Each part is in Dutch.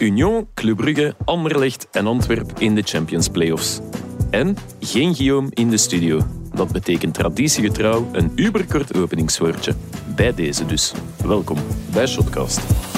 Union, Club Brugge, Anderlecht en Antwerp in de Champions Playoffs. En geen Guillaume in de studio. Dat betekent traditiegetrouw een uberkort openingswoordje. Bij deze dus. Welkom bij Shotcast.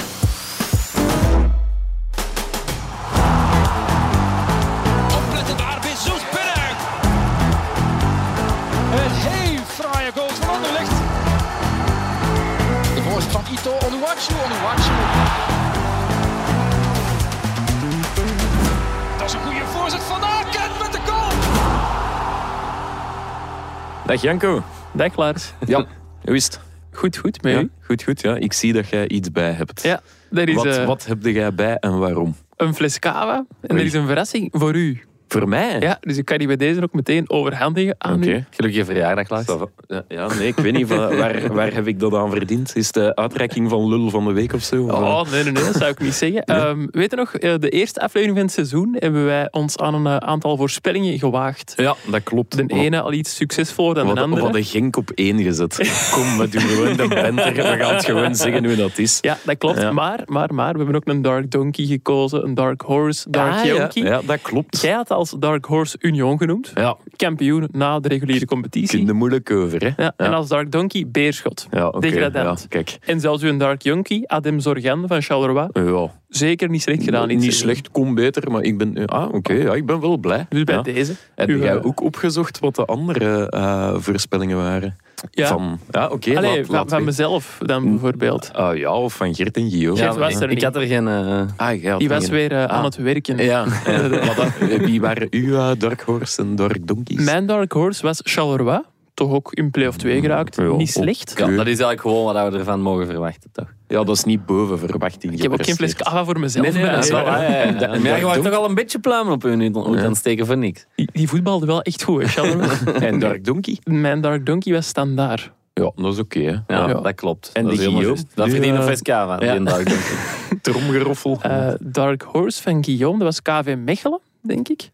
Dag Janko. Dag Lars. Ja. Hoe is het? Goed, goed met Ja, goed, goed. Ja. Ik zie dat jij iets bij hebt. Ja, er is Wat, wat heb jij bij en waarom? een fles cava en Oei. er is een verrassing voor u. Voor mij? Ja, dus ik kan die bij deze ook meteen overhandigen aan Oké. u. Gelukkige verjaardag, Lars. Ja, ja, nee, ik weet niet. Van, waar, waar heb ik dat aan verdiend? Is het de uitreiking van Lul van de Week of zo? Of, eh? Oh, nee, nee, nee, dat zou ik niet zeggen. Ehm, weet je nog, eh, de eerste aflevering van het seizoen hebben wij ons aan een eh, aantal voorspellingen gewaagd. Ja, dat klopt. De ene al iets succesvoller dan de andere. wat de Genk op één gezet. Kom, we doen gewoon de benter. We gaan het gewoon zeggen hoe dat is. Ja, dat klopt. Ja. Maar, maar, maar, we hebben ook een Dark Donkey gekozen, een Dark Horse, Dark Ah, ja. Ja, dat klopt. Jij had als Dark Horse Union genoemd. Ja, Kampioen na de reguliere competitie. kun je moeilijk over, hè? Ja, En als Dark Donkey, Beerschot. Ja. Degradant. Kijk. En zelfs uw Dark Yonkie, Adem Zorgan van Charleroi, Ja, zeker niet slecht gedaan. niet seizoen. slecht, kom beter, maar ik ben... Ah, oké, ja, ik ben wel blij. Dus bij Ja. deze. Heb Uw, jij eh, ook opgezocht wat de andere eh, voorspellingen waren? Ja, Van, ja oké, Allee, laat, van, laat van weten. mezelf dan bijvoorbeeld. Ah, ja, of van Gert en Guillaume. Gert was er ik niet. had er geen... eh, Ah, jij had Die was geen- weer eh, aan Ah. het werken. Ja, eh, maar dat- wie waren uw eh, Dark Horse en Dark Donkeys? Mijn Dark Horse was Charleroi. Toch ook in play-off 2 geraakt. Ja, niet slecht. ja, dat is eigenlijk gewoon wat we ervan mogen verwachten, toch? Ja, dat is niet boven verwachting Ik heb ook geen fles kava voor mezelf. Nee, nee, Ja, Maar je Dark mag toch al een beetje pluimen op hun hoed aan steken voor niks. Die, die voetbalde wel echt goed, hè. En Dark Donkey? Mijn Dark Donkey was standaard. Ja, dat is oké. hè. Ja, Ja. dat klopt. En dat helemaal Guillaume? Dat Die, verdient een eh, fles cava, die ja. een. Tromgeroffel. Eh, Dark Horse van Guillaume, dat was KV Mechelen, denk ik.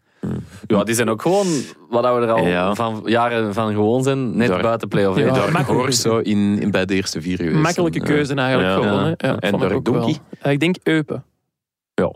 Ja, die zijn ook gewoon wat we er al Ja. van jaren van gewoon zijn, net buiten play-off. Ja. Dark. Horse zou in, in, bij de eerste vier geweest Makkelijke keuze eigenlijk Ja. gewoon. Ja. Hè. En Dark ook wel. Donkey? Eh, ik denk Eupen. Ja,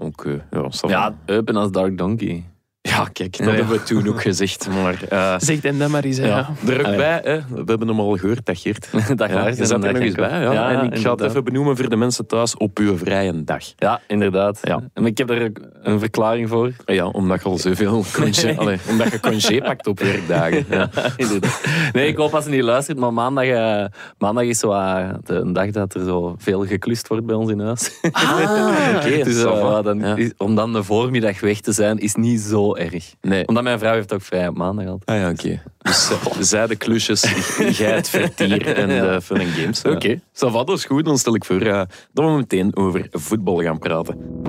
ça va. Ja, Eupen als Dark Donkey. Ja, kijk, dat Ja. hebben we toen ook gezegd. Maar eh, Zeg hem dat maar eens. hè. ja, er ook Ah, ja. bij, hè. we hebben hem al gehoord, dat Geert. Dag Ja, je zat er en nog eens bij. Ja. en ik ga het even benoemen voor de mensen thuis op uw vrije dag. Ja, inderdaad. Ja. En ik heb er ook een verklaring voor. Ja, omdat je al zoveel congé, allee, omdat je congé pakt op werkdagen. Ja. Inderdaad. Nee, ik hoop als ze niet luistert, maar maandag, eh, maandag is zo eh, de, een dag dat er zo veel geklust wordt bij ons in huis. Ah, oké. Dus, dan Ja. is- om dan de voormiddag weg te zijn, is niet zo erg. Nee. Omdat mijn vrouw heeft ook vrij op maandag altijd. Ah ja, oké. Dus eh, zij de klusjes, jij het vertier en de fun games. Oké, va, dat is goed. Dan stel ik voor eh, dat we meteen over voetbal gaan praten.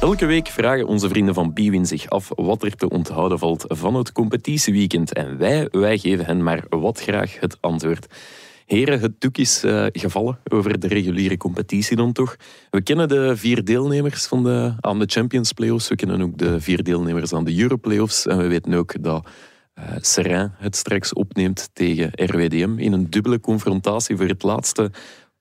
Elke week vragen onze vrienden van Biwin zich af wat er te onthouden valt van het competitieweekend. En wij, wij geven hen maar wat graag het antwoord. Heren, het doek is eh, gevallen over de reguliere competitie dan toch. We kennen de vier deelnemers van de, aan de Champions Playoffs. We kennen ook de vier deelnemers aan de Euro Playoffs. En we weten ook dat Serrain het straks opneemt tegen RWDM in een dubbele confrontatie voor het laatste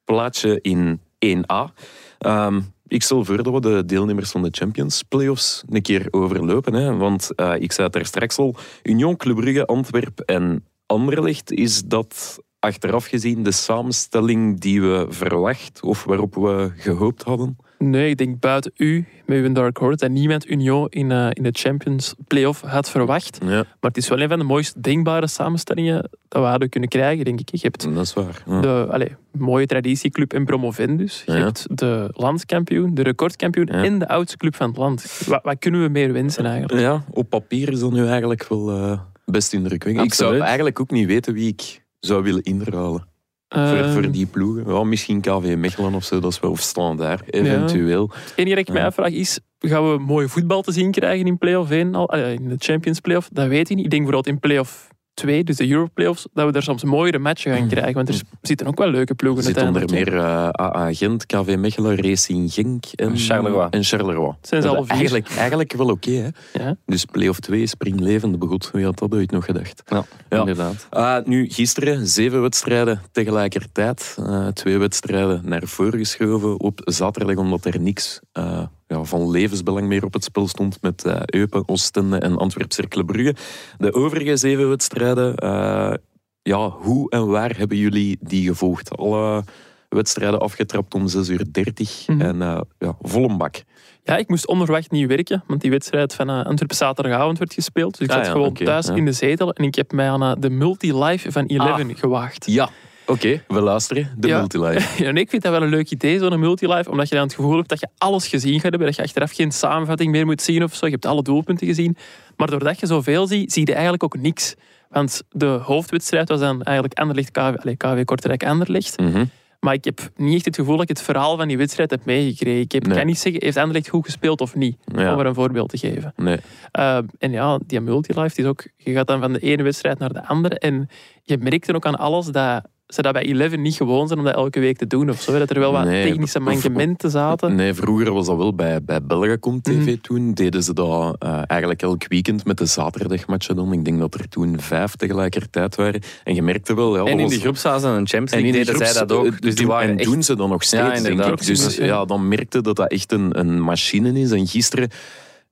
plaatsje in 1A. Ehm, ik stel voor dat we de deelnemers van de Champions Playoffs een keer overlopen. Hè? Want eh, ik zei het daar straks al, Union, Club Brugge, Antwerp en Anderlecht is dat achteraf gezien de samenstelling die we verwacht of waarop we gehoopt hadden. Nee, ik denk buiten u, met uw Dark Horse, dat niemand Union in, eh, in de Champions Playoff had verwacht. Ja, Maar het is wel een van de mooist denkbare samenstellingen dat we hadden kunnen krijgen, denk ik. Je hebt dat is waar. Ja. de allee, mooie traditieclub en promovendus. Je Ja. hebt de landskampioen, de recordkampioen en de oudste club van het land. Wat, wat kunnen we meer wensen eigenlijk? Ja, op papier is dat nu eigenlijk wel eh, best indrukwekkend. Ik zou eigenlijk ook niet weten wie ik zou willen inruilen voor, Ehm, voor die ploegen. Ja, misschien KV Mechelen of zo, dat is wel of standaard, eventueel. Het enige dat ik mij afvraag is, gaan we mooi voetbal te zien krijgen in play-off 1, al, eh, in de Champions Playoff? Dat weet ik niet. Ik denk bijvoorbeeld in play-off 2, dus de Euro Playoffs, dat we daar soms mooiere matchen gaan krijgen. Want er zitten ook wel leuke ploegen Er zit onder meer eh, AA Gent, KV Mechelen, Racing Genk en Charleroi. En Charleroi. Zijn ze vier? eigenlijk, eigenlijk wel oké. hè. Ja. dus play-off 2, springlevende begot. Wie had dat ooit nog gedacht? Ja, Ja. inderdaad. Ah, nu, gisteren zeven wedstrijden tegelijkertijd. Eh, twee wedstrijden naar voren geschoven op zaterdag, omdat er niks eh, ja, van levensbelang meer op het spel stond met eh Eupen, Oostende en Antwerp Brugge. De overige zeven wedstrijden, eh, ja, hoe en waar hebben jullie die gevolgd? Alle wedstrijden afgetrapt om 6.30 uur 30 Mhm. en eh, ja, vol een bak. Ja, ik moest onverwacht niet werken, want die wedstrijd van uh, Antwerpen zaterdagavond werd gespeeld. Dus ik Ah, zat ja, gewoon thuis ja. in de zetel en ik heb mij aan de multi-live van Eleven gewaagd. Ja, oké, we luisteren. De Ja. multilive. Ja, en ik vind dat wel een leuk idee, zo'n multi-live, omdat je dan het gevoel hebt dat je alles gezien gaat hebben, dat je achteraf geen samenvatting meer moet zien of zo. Je hebt alle doelpunten gezien. Maar doordat je zoveel ziet, zie je eigenlijk ook niks. Want de hoofdwedstrijd was dan eigenlijk Anderlecht, KV, allee, KV Kortrijk-Anderlecht. Mhm. Maar ik heb niet echt het gevoel dat ik het verhaal van die wedstrijd heb meegekregen. Ik heb, Nee. kan niet zeggen, heeft Anderlecht goed gespeeld of niet? Ja. Om er een voorbeeld te geven. Nee. Uh, en ja, die multilife is ook... Je gaat dan van de ene wedstrijd naar de andere. En je merkt dan ook aan alles dat ze dat bij Eleven niet gewoon zijn om dat elke week te doen of zo. Dat er wel wat Nee, technische mankementen zaten. Nee, vroeger was dat wel bij, bij Belgacom TV Mhm. toen. Deden ze dat eh, eigenlijk elk weekend met de zaterdagmatchen dan. Ik denk dat er toen vijf tegelijkertijd waren. En je merkte wel... Ja, En in was- de groepsfase en Champions en League in deden de zij dat ook. eh, Dus die waren en echt... doen ze dan nog steeds, Ja, denk inderdaad. ik. Dus ja. dan merkte dat dat echt een, een machine is. En gisteren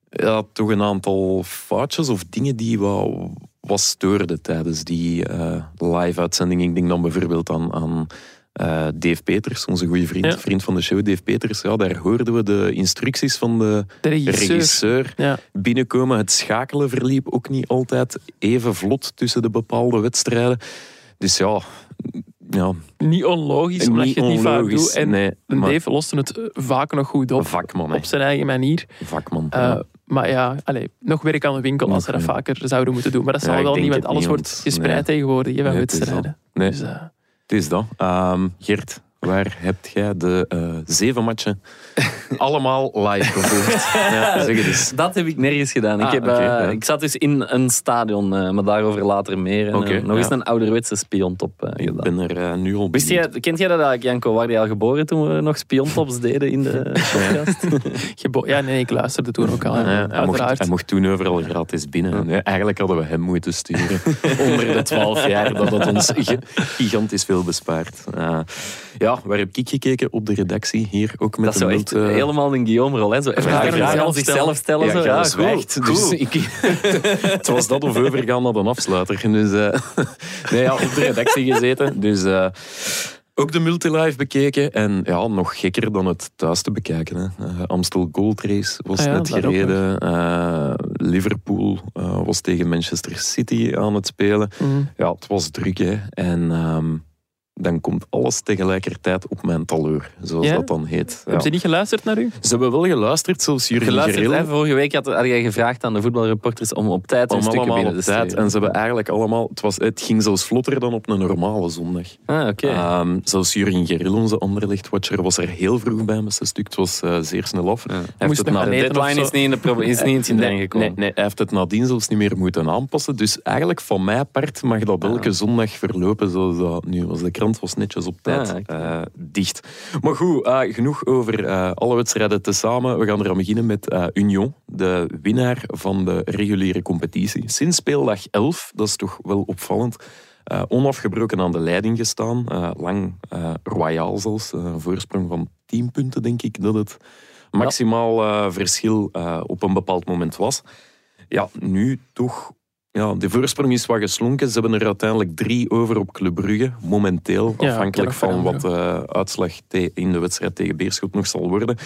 ja, toch een aantal foutjes of dingen die wat, wat steurden tijdens die eh, live-uitzending. Ik denk dan bijvoorbeeld aan... aan eh, Dave Peters, onze goede vriend, Ja. vriend van de show, Dave Peters. Ja, daar hoorden we de instructies van de De regisseur. regisseur Ja. binnenkomen. Het schakelen verliep ook niet altijd even vlot tussen de bepaalde wedstrijden. Dus ja, ja Niet onlogisch, omdat je het niet vaak doet. En nee, Dave loste het eh, vaak nog goed op. vakman. Op zijn eigen manier. vakman. Uh, ja. Maar ja, allez, nog werk aan de winkel als ze dat vaker zouden moeten doen. Maar dat zal wel niet, want alles niet, wordt gespreid nee. tegenwoordig Nee, het is wedstrijden. Nee, Dus, eh, het is dat. Ehm, Gert, waar heb jij de eh, zeven matchen allemaal live gevolgd? ja, zeg het eens. Dat heb ik nergens gedaan. Ah, ik, heb, oké, eh, ja. ik zat dus in een stadion, eh, maar daarover later meer. En, eh, nog eens ja. een ouderwetse spiontop eh, Ik gedaan. ben er nu al Wist jij, kent jij dat eigenlijk, Janko? Al geboren toen we nog spiontops deden in de podcast? ja, nee, ik luisterde toen ook al. Ja, hij, mocht, hij mocht toen overal gratis binnen. Ja, eigenlijk hadden we hem moeten sturen. Onder de 12 jaar, dat had ons gi- gigantisch veel bespaard. Eh, ja, waar heb ik gekeken? Op de redactie, hier ook met dat de zou echt mult, eh, helemaal een Guillaume-rol. hè. Zo even Vragen aan zichzelf stellen. Ja, zo. Ja, zwijgt. goed, Dus goed. ik, het was dat of overgaan naar een afsluiter. Dus, eh, nee, ja, op de redactie gezeten. Dus eh, ook de multilive bekeken. En ja, nog gekker dan het thuis te bekijken. Hè. Amstel Gold Race was Ah ja, net gereden. Eh, Liverpool eh, was tegen Manchester City aan het spelen. Mhm. Ja, het was druk. Hè. En ehm, dan komt alles tegelijkertijd op mijn taleur. Zoals Ja? dat dan heet. Ja. Hebben ze niet geluisterd naar u? Ze hebben wel geluisterd, zoals Jurgen Geluisterd, hè. Vorige week had, had jij gevraagd aan de voetbalreporters om op tijd een stukje allemaal binnen op te tijd. En ze hebben eigenlijk allemaal... Het, was, het ging zelfs vlotter dan op een normale zondag. Ah, oké. Ehm, zelfs Jurgen Geril, onze Anderlecht-watcher, was er heel vroeg bij met zijn stuk. Het was eh, zeer snel af. Ja. Hij Moest heeft het nog na- gaan de deadline is niet in, de proble- is niet in Nee, indrang gekomen. nee, nee, hij heeft het nadien zelfs niet meer moeten aanpassen. Dus eigenlijk van mij part mag dat elke zondag verlopen zoals dat nu was. De krant was netjes op tijd oké. eh, dicht. Maar goed, eh, genoeg over eh, alle wedstrijden tezamen. We gaan eraan beginnen met Union, de winnaar van de reguliere competitie. Sinds speeldag 11, dat is toch wel opvallend, onafgebroken aan de leiding gestaan. Lang royaal zelfs, een voorsprong van 10 punten denk ik dat het maximaal verschil op een bepaald moment was. Ja, nu toch. Ja, de voorsprong is wat geslonken. Ze hebben er uiteindelijk drie over op Club Brugge. Momenteel, Ja, afhankelijk van wat de uitslag te- in de wedstrijd tegen Beerschot nog zal worden.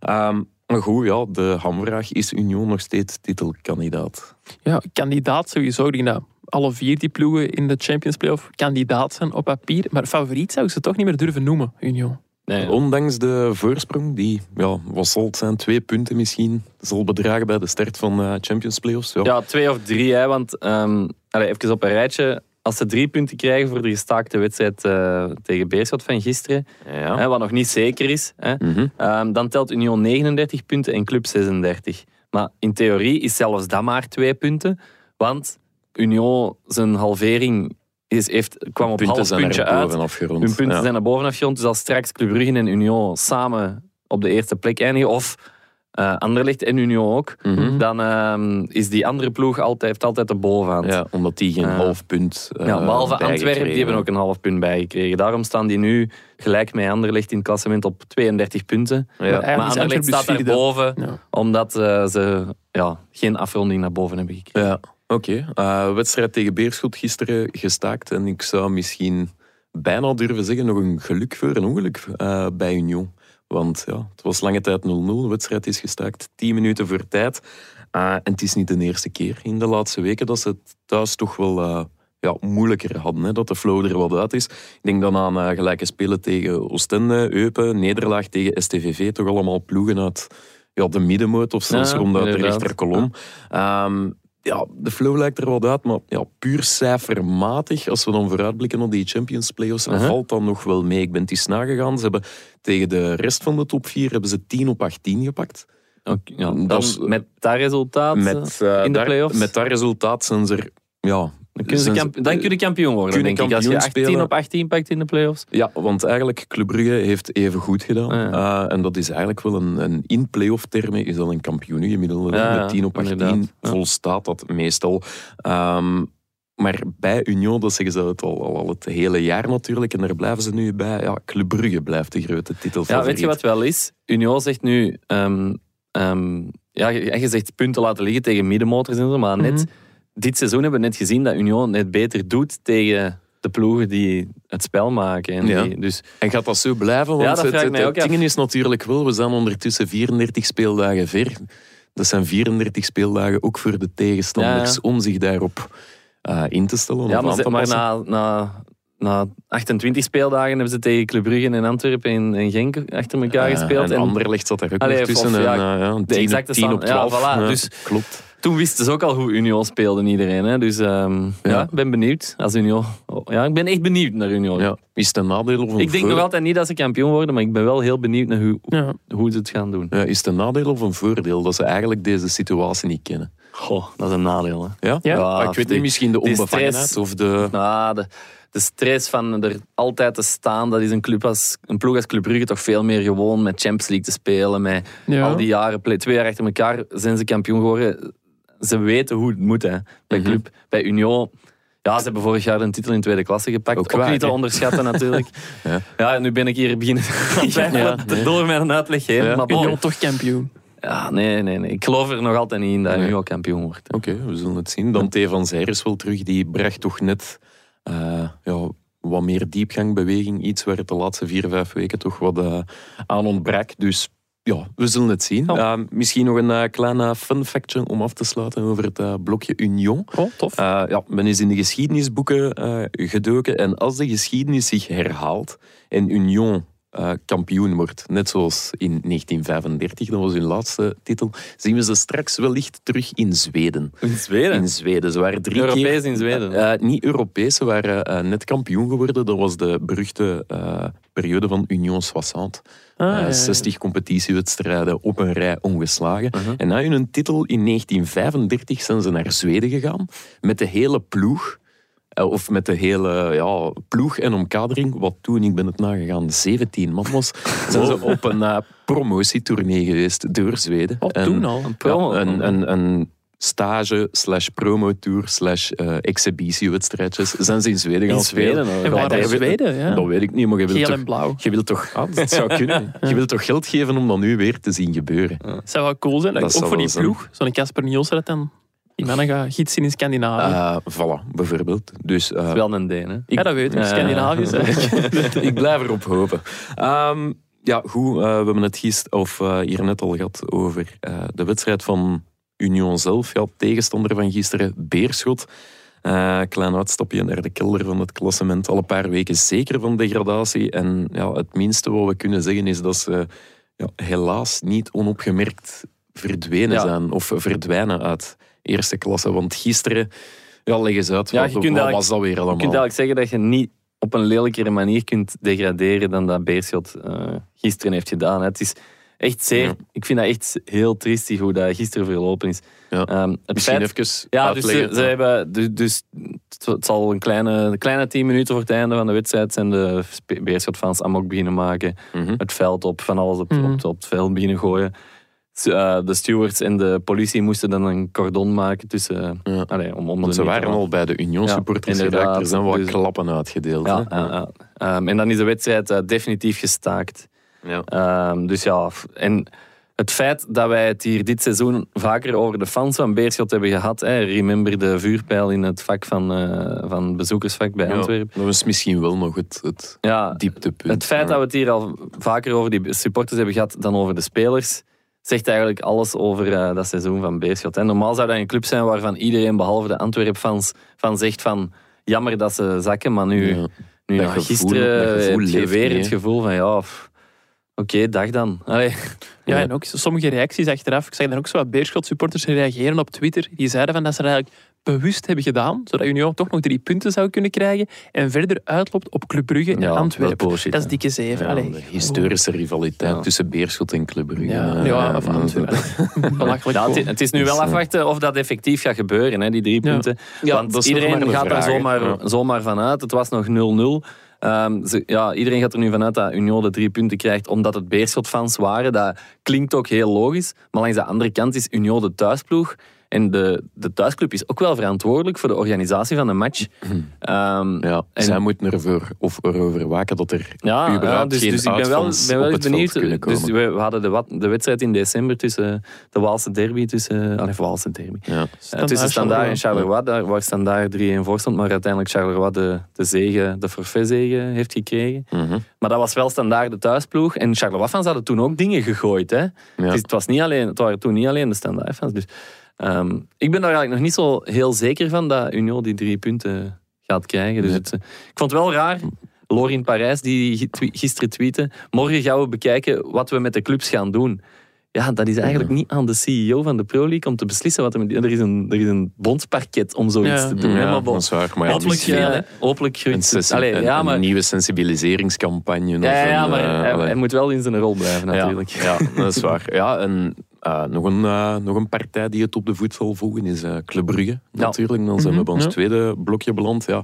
Ehm, maar goed, ja, de hamvraag is Union nog steeds titelkandidaat. Ja, kandidaat sowieso. Dat alle vier die ploegen in de Champions Playoff kandidaat zijn op papier. Maar favoriet zou ik ze toch niet meer durven noemen, Union. Nee, Ondanks de voorsprong, die, ja, wat zal het zijn, twee punten misschien, zal bedragen bij de start van de Champions Playoffs. Ja. Ja, twee of drie, hè, want ehm allee, even op een rijtje. Als ze drie punten krijgen voor de gestaakte wedstrijd eh, tegen Beerschot van gisteren, Ja. hè, wat nog niet zeker is, hè, Mhm. ehm, dan telt Union 39 punten en Club 36. Maar in theorie is zelfs dat maar twee punten, want Union zijn halvering is, heeft, kwam op half puntje uit. Hun punten Ja. zijn naar boven afgerond. Dus als straks Club Brugge en Union samen op de eerste plek eindigen, of eh Anderlecht en Union ook, Mhm. dan ehm, is die andere ploeg altijd, heeft altijd de bovenhand. Ja, omdat die geen Eh, half punt uh, Ja, behalve Antwerpen, die hebben ook een half punt bijgekregen. Daarom staan die nu gelijk met Anderlecht in het klassement op 32 punten. Ja. Maar Anderlecht staat daar vierde. boven, omdat eh, ze ja, geen afronding naar boven hebben gekregen. Ja, oké. Eh, wedstrijd tegen Beerschot gisteren gestaakt. En ik zou misschien bijna durven zeggen nog een geluk voor een ongeluk eh, bij Union. Want ja, het was lange tijd 0-0. De wedstrijd is gestaakt 10 minuten voor tijd. Eh, en het is niet de eerste keer in de laatste weken dat ze het thuis toch wel ja, moeilijker hadden. Hè, dat de flow er wat uit is. Ik denk dan aan gelijke spelen tegen Oostende, Eupen, nederlaag tegen STVV. Toch allemaal ploegen uit ja, de middenmoot of zelfs Ja, ronduit de inderdaad. rechterkolom. Ehm, ja, de flow lijkt er wat uit, maar ja, puur cijfermatig, als we dan vooruitblikken op die Champions Playoffs, Uh-huh. valt dan nog wel mee. Ik ben het eens nagegaan. Ze hebben tegen de rest van de top 4 hebben ze 10 op 18 gepakt. Ja, Dat dan is- met dat resultaat Met, eh, eh, in de daar- play-offs? Met dat resultaat zijn ze er... Ja, dan, kun je dan kun je kampioen worden, denk ik. Als je kampioen 18 spelen. op 18 pakt in de play-offs. Ja, want eigenlijk Club Brugge heeft even goed gedaan. Ah, ja. Eh, en dat is eigenlijk wel een, een in playoff termen is dat een kampioenengemiddelde. Ja, ja, Met 10 op 18 inderdaad. Ja. volstaat dat meestal. Ehm, maar bij Union, dat zeggen ze het al, al, al het hele jaar natuurlijk. En daar blijven ze nu bij. Ja, Club Brugge blijft de grote titel. Ja, weet je wat wel is? Union zegt nu... ehm, ehm, ja, je je zegt punten laten liggen tegen middenmotors en zo, maar net Mhm. Dit seizoen hebben we net gezien dat Union net beter doet tegen de ploegen die het spel maken. En Ja. die, dus En gaat dat zo blijven? Ja, Want dat het, het, het is natuurlijk wel, we zijn ondertussen 34 speeldagen ver. Dat zijn 34 speeldagen ook voor de tegenstanders Ja, om zich daarop eh, in te stellen. ja, maar, maar na, na, na 28 speeldagen hebben ze tegen Club Brugge en Antwerpen en, en Genk achter elkaar Ja, gespeeld. En En Anderlecht zat daar ook Allee, nog tussen. of, en, ja, eh, ja, een de 10 exacte op 10 op stand- ja, 12. voilà, Ja, dus- klopt. Toen wisten ze ook al hoe Union speelde, iedereen. Hè? Dus ehm, ja. Ben benieuwd. Als Union, oh, ja, ik ben echt benieuwd naar Union. Ja. Is het een nadeel of een Ik denk voordeel? nog altijd niet dat ze kampioen worden, maar ik ben wel heel benieuwd naar hoe, Ja. hoe ze het gaan doen. Ja, is het een nadeel of een voordeel dat ze eigenlijk deze situatie niet kennen? Goh, dat is een nadeel. Hè. Ja? Ja. Ah, ik weet niet, misschien de onbevangenheid of de... Nou, de, de stress van er altijd te staan, dat is een, club als, een ploeg als Club Brugge toch veel meer gewoon met Champions League te spelen. Met Ja. al die jaren, twee jaar achter elkaar zijn ze kampioen geworden. Ze weten hoe het moet hè, bij Mhm. club. Bij Union, ja, ze hebben vorig jaar een titel in tweede klasse gepakt. Ook Ook, waar, niet te onderschatten natuurlijk. Ja. ja. nu ben ik hier beginnen Ja, nee. door mijn uitleg heen. Ja. Maar bon, Union toch kampioen. ja, nee, nee, nee. Ik geloof er nog altijd niet in dat Nee. Union kampioen wordt. Oké, we zullen het zien. Dante van Zijr is wel terug. Die bracht toch net eh, ja, wat meer diepgangbeweging. Iets waar het de laatste vier, vijf weken toch wat eh, aan ontbrak. Dus ja, we zullen het zien. Ja. Eh, misschien nog een eh, klein eh, fun factje om af te sluiten over het eh, blokje Union. Oh, tof. Eh, ja, men is in de geschiedenisboeken gedoken. En als de geschiedenis zich herhaalt en Union kampioen wordt, net zoals in 1935, dat was hun laatste titel, zien we ze straks wellicht terug in Zweden. In Zweden? In Zweden. Ze waren drie Europees keer... in Zweden? Niet Europees, ze waren net kampioen geworden. Dat was de beruchte periode van Union 60. Ah, Eh. 60 competitiewedstrijden op een rij ongeslagen. Uh-huh. En na hun titel in 1935 zijn ze naar Zweden gegaan met de hele ploeg. Eh, Of met de hele ja, ploeg en omkadering. Wat toen, ik ben het nagegaan, 17 man was. Zijn ze op een eh, promotietournee geweest door Zweden. Wat En- toen al? Een ja, een, een, een stage slash promotour slash eh, exhibitiewedstrijdjes zijn ze in Zweden gaan In Zweden, spelen. En Ja, in Zweden? Ja. Dat weet ik niet, maar je wilt Geel toch... en blauw. Je wilt toch, ah, dat zou kunnen. Je wilt toch geld geven om dat nu weer te zien gebeuren. Dat zou wel cool zijn. Dat ook voor die zijn. ploeg. Zo'n Casper Nielsen dat dan die mannen gaat gidsen in Scandinavië. Eh voilà, bijvoorbeeld. Dus, eh, Dat is wel een Deen, hè? ja, dat weet ik. Scandinavië ik blijf erop hopen. Ehm, ja, goed. eh, we hebben het gist, of hier net al gehad over eh, de wedstrijd van Union zelf. Ja, tegenstander van gisteren, Beerschot. Eh, klein uitstapje naar de kelder van het klassement. Al een paar weken zeker van degradatie. En ja, het minste wat we kunnen zeggen is dat ze ja, helaas niet onopgemerkt verdwenen Ja. zijn. Of verdwijnen uit eerste klasse. Want gisteren, ja, leg eens uit, Ja, wat, je kunt wat was dat weer Je allemaal? kunt eigenlijk zeggen dat je niet op een lelijkere manier kunt degraderen dan dat Beerschot eh, gisteren heeft gedaan. hè. Het is, echt zeer... Ja. Ik vind dat echt heel triestig hoe dat gisteren verlopen is. Ja. Ehm, het Misschien feit- even ja, dus ze, ze hebben, dus, dus het- zal een kleine, een kleine tien minuten voor het einde van de wedstrijd zijn de Beerschot-fans amok beginnen maken. Mhm. Het veld op, van alles op, Mhm. op, op het veld beginnen gooien. Eh, de stewards en de politie moesten dan een cordon maken tussen... Ja. allee, om, om Want ze waren al bij de Union Ja, supporters inderdaad. geraakt. Er zijn wat Dus- klappen uitgedeeld. Ja, hè. ja, ja. Ehm, en dan is de wedstrijd eh, definitief gestaakt. Ja. Ehm, dus ja, en het feit dat wij het hier dit seizoen vaker over de fans van Beerschot hebben gehad. Hè, remember de vuurpijl in het vak van, eh van het bezoekersvak bij Ja, Antwerpen. dat was misschien wel nog het, het Ja, dieptepunt. het feit dat we het hier al vaker over die supporters hebben gehad dan over de spelers, zegt eigenlijk alles over eh, dat seizoen van Beerschot. En normaal zou dat een club zijn waarvan iedereen, behalve de Antwerp-fans, van zegt van jammer dat ze zakken, maar nu, Ja. nu gisteren heb je weer mee, het gevoel van ja, pff, oké, dag dan. Allee. Ja, en ook sommige reacties achteraf. Ik zag dan ook zo wat Beerschot-supporters reageren op Twitter. Die zeiden van dat ze dat eigenlijk bewust hebben gedaan, zodat Union toch nog drie punten zou kunnen krijgen en verder uitloopt op Club Brugge en Ja, dat is Antwerpen. bullshit, Dat is dikke zeven. Ja, de historische rivaliteit Ja. tussen Beerschot en Club Brugge. Ja, ja, of Antwerpen. Belachelijk. Ja, het, is nu wel eh, afwachten of dat effectief gaat gebeuren, hè, die drie punten. Ja, Want iedereen gaat er zomaar, Ja. zomaar vanuit. Het was nog 0-0. Ehm, ja, iedereen gaat er nu vanuit dat Union de drie punten krijgt omdat het Beerschot-fans waren. Dat klinkt ook heel logisch. Maar langs de andere kant is Union de thuisploeg. En de, de thuisclub is ook wel verantwoordelijk voor de organisatie van de match. Ehm, Ja, En- zij moeten ervoor, of erover waken dat er ja, ja, überhaupt dus, geen dus ik ben wel, ben wel benieuwd. Dus we, we hadden de, wat- de wedstrijd in december tussen de Waalse derby, tussen, allee, Waalse derby. ja. Eh, tussen Standaard en Charleroi, daar, waar Standaard 3-1 voor stond, maar uiteindelijk Charleroi de, de, zege, de forfaitzege heeft gekregen. Mhm. Maar dat was wel Standaard de thuisploeg. En Charleroi-fans hadden toen ook dingen gegooid. Hè? Ja. Het, was niet alleen, het waren toen niet alleen de Standaard-fans. Dus, ehm, ik ben daar eigenlijk nog niet zo heel zeker van dat Union die drie punten gaat krijgen. Dus Nee. het, eh, ik vond het wel raar. Loor in Parijs, die gisteren tweette. Morgen gaan we bekijken wat we met de clubs gaan doen. Ja, dat is eigenlijk niet aan de CEO van de Pro League om te beslissen wat er met Er is een, er is een bondsparket om zoiets Ja. te doen. hè, Ja, maar bon, dat is waar. Maar ja, hopelijk, misschien eh, hopelijk groeit het. Allee, ja, maar, een nieuwe sensibiliseringscampagne. ja, of ja, ja, maar eh, hij, moet wel in zijn rol blijven natuurlijk. Ja, ja, dat is waar. Ja, en eh, nog, een, eh, nog een partij die het op de voet zal volgen is eh Club Brugge. Natuurlijk, dan zijn we Mhm, bij ons ja. tweede blokje beland. Ja,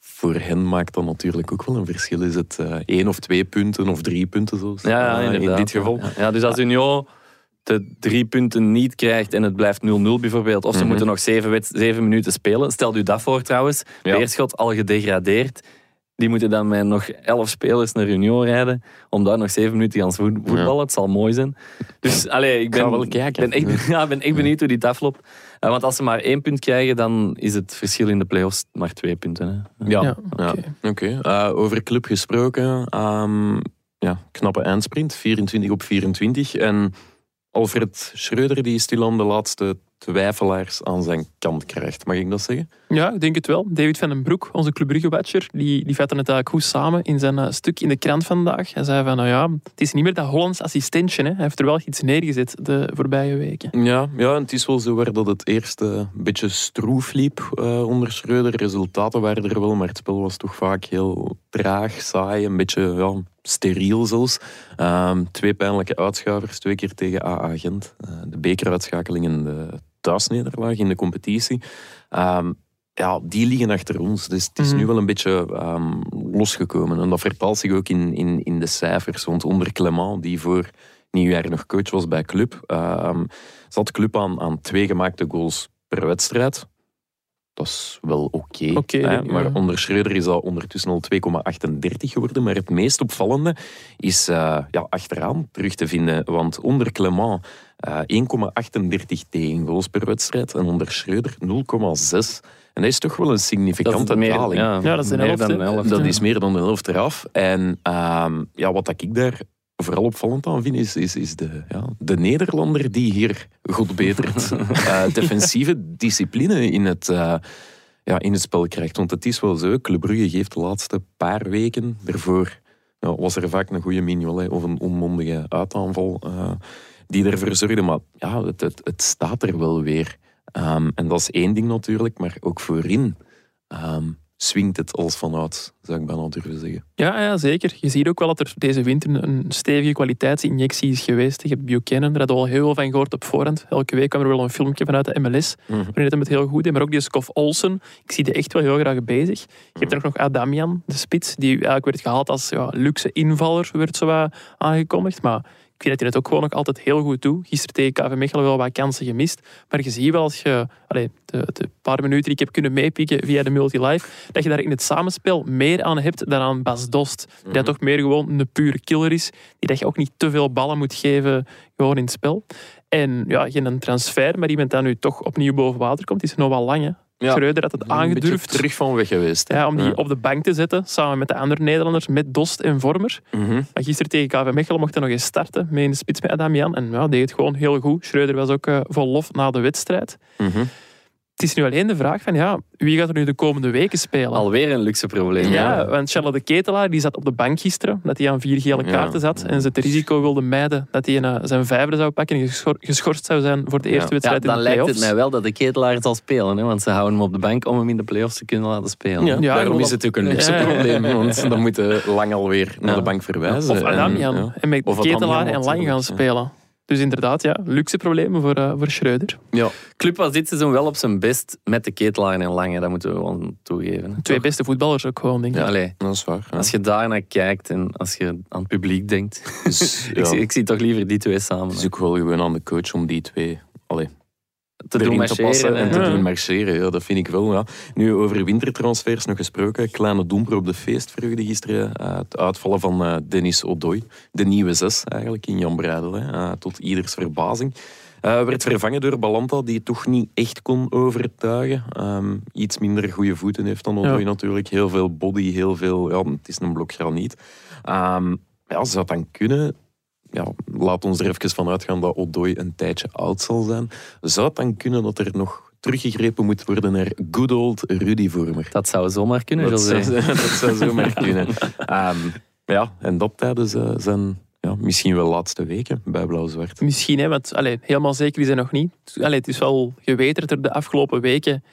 voor hen maakt dat natuurlijk ook wel een verschil. Is het één of twee punten of drie punten zoals Ja, ja, in dit geval? Ja, dus als Union de drie punten niet krijgt en het blijft 0-0 bijvoorbeeld, of ze Mhm. moeten nog zeven, zeven minuten spelen. Stel u dat voor trouwens. Beerschot al gedegradeerd. Die moeten dan met nog elf spelers naar Union rijden om daar nog zeven minuten te gaan voet- voetballen. Het zal mooi zijn. Dus allee, ik ga ben, wel kijken. ben echt, ja, ben echt benieuwd hoe dit afloopt. Eh, want als ze maar één punt krijgen, dan is het verschil in de play-offs maar twee punten. Hè. Ja, Ja, ja. oké. Eh, over club gesproken. ehm, ja, knappe eindsprint, 24 op 24. En Alfred Schreuder die stilaan de laatste twijfelaars aan zijn kant krijgt. Mag ik dat zeggen? Ja, ik denk het wel. David van den Broek, onze Club Brugge-watcher, die, die vatte het eigenlijk goed samen in zijn eh, stuk in de krant vandaag. Hij zei van, nou ja, het is niet meer dat Hollands assistentje. Hè. Hij heeft er wel iets neergezet de voorbije weken. Ja, ja, en het is wel zo waar dat het eerst eh, een beetje stroef liep eh, onder Schreuder. Resultaten waren er wel, maar het spel was toch vaak heel traag, saai, een beetje ja, steriel zelfs. Ehm, twee pijnlijke uitschuivers, twee keer tegen AA Gent. Eh, de bekeruitschakeling en de thuisnederlaag in de competitie. Ehm, ja, die liggen achter ons. Dus het is Mhm. nu wel een beetje ehm, losgekomen. En dat vertaalt zich ook in, in, in de cijfers. Want onder Clement, die voor nieuwjaar nog coach was bij Club, zat Club aan, aan twee gemaakte goals per wedstrijd. Dat is wel oké. Ja. maar onder Schreuder is dat ondertussen al 2,38 geworden. Maar het meest opvallende is eh, ja, achteraan terug te vinden. Want onder Clement eh 1,38 tegengoals per wedstrijd. En onder Schreuder 0,6. En dat is toch wel een significante meer, daling. ja, Ja, dat is een meer helft, dan een helft. Dat is meer dan de helft eraf. En ehm, ja, wat ik daar vooral opvallend aan vind, is, is, is de, ja, de Nederlander die hier goed betert eh, defensieve discipline in het, eh, ja, in het spel krijgt. Want het is wel zo, Club Brugge geeft de laatste paar weken ervoor ja, was er vaak een goede Mignolet of een onmondige uitaanval eh, die ervoor zorgde. Maar ja, het, het, het staat er wel weer. Ehm, en dat is één ding natuurlijk, maar ook voorin. Ehm, swingt het als vanuit, zou ik bijna durven zeggen. Ja, ja, zeker. Je ziet ook wel dat er deze winter een stevige kwaliteitsinjectie is geweest. Je hebt Buchanan, daar hadden we al heel veel van gehoord op voorhand. Elke week kwam er wel een filmpje vanuit de MLS, Mhm. waarin het met heel goed deed. Maar ook die Skof Olsen, ik zie die echt wel heel graag bezig. Je hebt er ook nog Adamian, de spits, die eigenlijk werd gehaald als ja, luxe invaller, werd zo aangekondigd. Maar ik vind dat hij het ook gewoon nog altijd heel goed doet. Gisteren tegen KV Mechelen wel wat kansen gemist. Maar je ziet wel als je de, de paar minuten die ik heb kunnen meepikken via de multi-live, dat je daar in het samenspel meer aan hebt dan aan Bas Dost. Die dat toch meer gewoon een pure killer is. Die dat je ook niet te veel ballen moet geven gewoon in het spel. En ja, geen transfer, maar iemand dat nu toch opnieuw boven water komt, is nog wel lang. Hè. Ja. Schreuder had het aangedurfd terug van weg geweest. hè. ja, om die Ja. op de bank te zetten, samen met de andere Nederlanders, met Dost en Vormer. Mhm. Maar gisteren tegen KV Mechelen mocht hij nog eens starten, mee in de spits met Adamian. En ja, deed het gewoon heel goed. Schreuder was ook eh, vol lof na de wedstrijd. Mhm. Het is nu alleen de vraag van, ja, wie gaat er nu de komende weken spelen? Alweer een luxe probleem. Ja, want Charlotte de Ketelaar die zat op de bank gisteren, omdat hij aan vier gele Ja. kaarten zat. En ze het risico wilde mijden dat hij een, eh, zijn vijfde zou pakken en geschor- geschorst zou zijn voor de eerste Ja. Wedstrijd dan in de lijkt het playoffs. mij wel dat de ketelaar zal spelen. Hè, want ze houden hem op de bank om hem in de playoffs te kunnen laten spelen. Ja, Ja, daarom is het ook een luxe Ja. probleem. Want dan moeten lang alweer naar Ja. de bank verwijzen. Of Adamian. En, met Of Ketelaar en Lang gaan ja. spelen. Dus inderdaad, ja, luxe problemen voor, eh, voor Schreuder. Ja. Club was dit seizoen wel op zijn best met de ketelaar en Lange. Dat moeten we gewoon toegeven. hè. Twee Toch? beste voetballers ook gewoon, denk ik. Ja, allee, dat is waar. ja. als je daar naar kijkt en als je aan het publiek denkt. Dus, ik, ja, zie, ik zie toch liever die twee samen. het is ook wel gewoon aan de coach om die twee allee, te doen passen marcheren. en te Ja. doen marcheren. Ja, dat vind ik wel. Ja. Nu, over wintertransfers nog gesproken. Kleine domper op de feestvreugde gisteren. eh, het uitvallen van eh, Dennis Odoi. De nieuwe zes eigenlijk in Jan Breidel. Hè, eh, tot ieders verbazing. Werd vervangen door Balanta, die toch niet echt kon overtuigen. Ehm, iets minder goede voeten heeft dan Odoi Ja. natuurlijk. Heel veel body, heel veel... Ja, het is een blok graniet. Ehm, ja, zou het dan kunnen? Ja, laat ons er even van uitgaan dat Odoi een tijdje oud zal zijn. Zou het dan kunnen dat er nog teruggegrepen moet worden naar good old Rudy Vormer? Dat zou zomaar kunnen, Dat José. zou, dat zou zomaar kunnen. Ehm, ja, en dat tijdens eh, zijn ja, misschien wel laatste weken bij Blauw-Zwart. Misschien, hè, want allee, helemaal zeker is hij nog niet. Allee, het is wel geweten dat er de afgelopen weken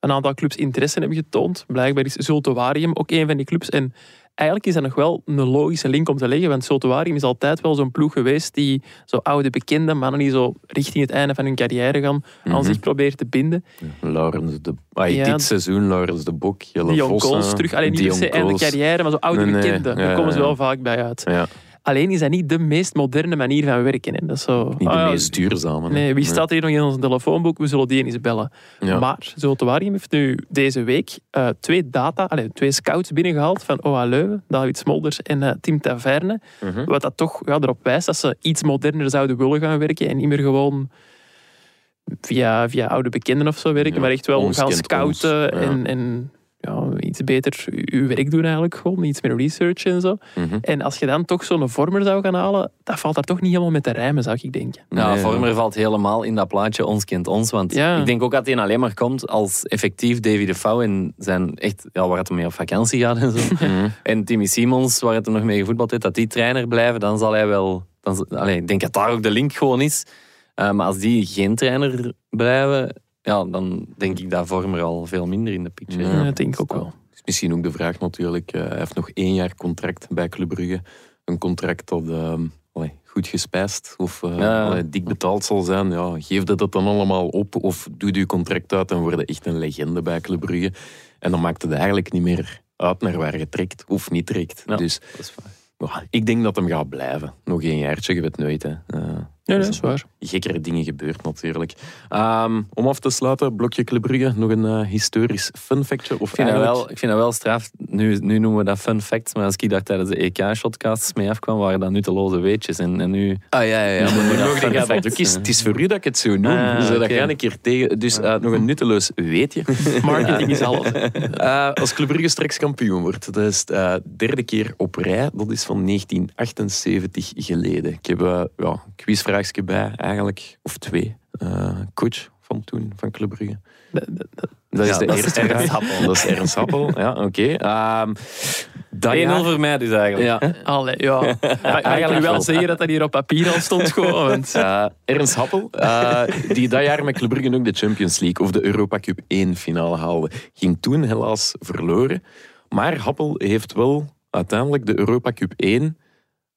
een aantal clubs interesse hebben getoond. Blijkbaar is Zultuarium ook een van die clubs. En eigenlijk is dat nog wel een logische link om te leggen, want Zultuarium is altijd wel zo'n ploeg geweest die zo oude bekende mannen die zo richting het einde van hun carrière gaan, aan Mhm. zich proberen te binden. Laurens de... Ja. Dit seizoen Laurens de Bok, Jelle Vossen, Coles terug. Alleen niet per Dion se einde carrière, maar zo oude Nee, nee, bekenden. Daar komen ze wel vaak bij uit. Alleen is dat niet de meest moderne manier van werken. Hè. Dat is zo, niet ah de ja, meest duurzame. Nee, wie staat hier nog in ons telefoonboek? We zullen die eens bellen. Ja. Maar Zultuarium heeft nu deze week eh, twee data, allez, twee scouts binnengehaald van OA Leuven, David Smolders en eh, Tim Taverne. Mhm. Wat dat toch ja, erop wijst dat ze iets moderner zouden willen gaan werken en niet meer gewoon via, via oude bekenden of zo werken, Ja, maar echt wel ons gaan scouten ons, ja. en, en ja, iets beter uw werk doen eigenlijk gewoon, iets meer research en zo. Mhm. En als je dan toch zo'n vormer zou gaan halen, dat valt daar toch niet helemaal met te rijmen, zou ik denken. Ja, Nee, Vormer valt helemaal in dat plaatje Ons kent ons. Want Ja. ik denk ook dat hij alleen maar komt als effectief Davy de Pauw en zijn echt, ja, waar het mee op vakantie gaat en zo. Mhm. En Timmy Simons, waar het er nog mee gevoetbald heeft, dat die trainer blijven, dan zal hij wel... Dan, z- allee, ik denk dat daar ook de link gewoon is. Eh, maar als die geen trainer blijven, ja, dan denk ik dat Vormer al veel minder in de picture Ja. Ja, dat denk ik ook wel. is misschien ook de vraag natuurlijk. eh, hij heeft nog één jaar contract bij Club Brugge. Een contract dat ehm, allee, goed gespijsd of eh, Ja. allee, dik betaald zal zijn. Ja, geef dat dat dan allemaal op of doe je contract uit en word je echt een legende bij Club Brugge. En dan maakt het eigenlijk niet meer uit naar waar je trekt of niet trekt. Ja. Dus Dat is ik denk dat hem gaat blijven. Nog één jaartje, je weet nooit. Hè. Ja, dus dat is waar. gekkere dingen gebeurt natuurlijk. Ehm, om af te sluiten, blokje Club Brugge, nog een eh, historisch fun factje? Of Ik vind, dat eigenlijk- wel, ik vind dat wel straf. Nu, nu noemen we dat fun facts, maar als ik daar tijdens de EK-shotcasts mee afkwam, waren dat nutteloze weetjes. En, en nu... Ah ja, ja, ja. Maar nu nog dat ook eh. Het is voor u dat ik het zo noem. Ah, dus dat ga ik keer tegen. Dus eh, nog een nutteloos weetje. Marketing is alles. Eh, als Club Brugge straks kampioen wordt, dat is de derde keer op rij. Dat is van 1978 geleden. Ik heb eh, ja, een quizvraagje bij, eigenlijk. Of twee. Eh, coach van toen, van Club Brugge. Dat- dat- dat- Dat is Ja, de dat is eerste Ernst. Happel. Dat is Ernst Happel, ja, oké. Ehm, Dat 1-0 jaar- voor mij dus eigenlijk. Ja, Allee, ja. Ik kan nu wel wel. zeggen dat dat hier op papier al stond. Gewoon, want Eh, Ernst Happel, eh, die dat jaar met Club Brugge ook de Champions League of de Europa Cup 1 finale haalde, ging toen helaas verloren. Maar Happel heeft wel uiteindelijk de Europa Cup 1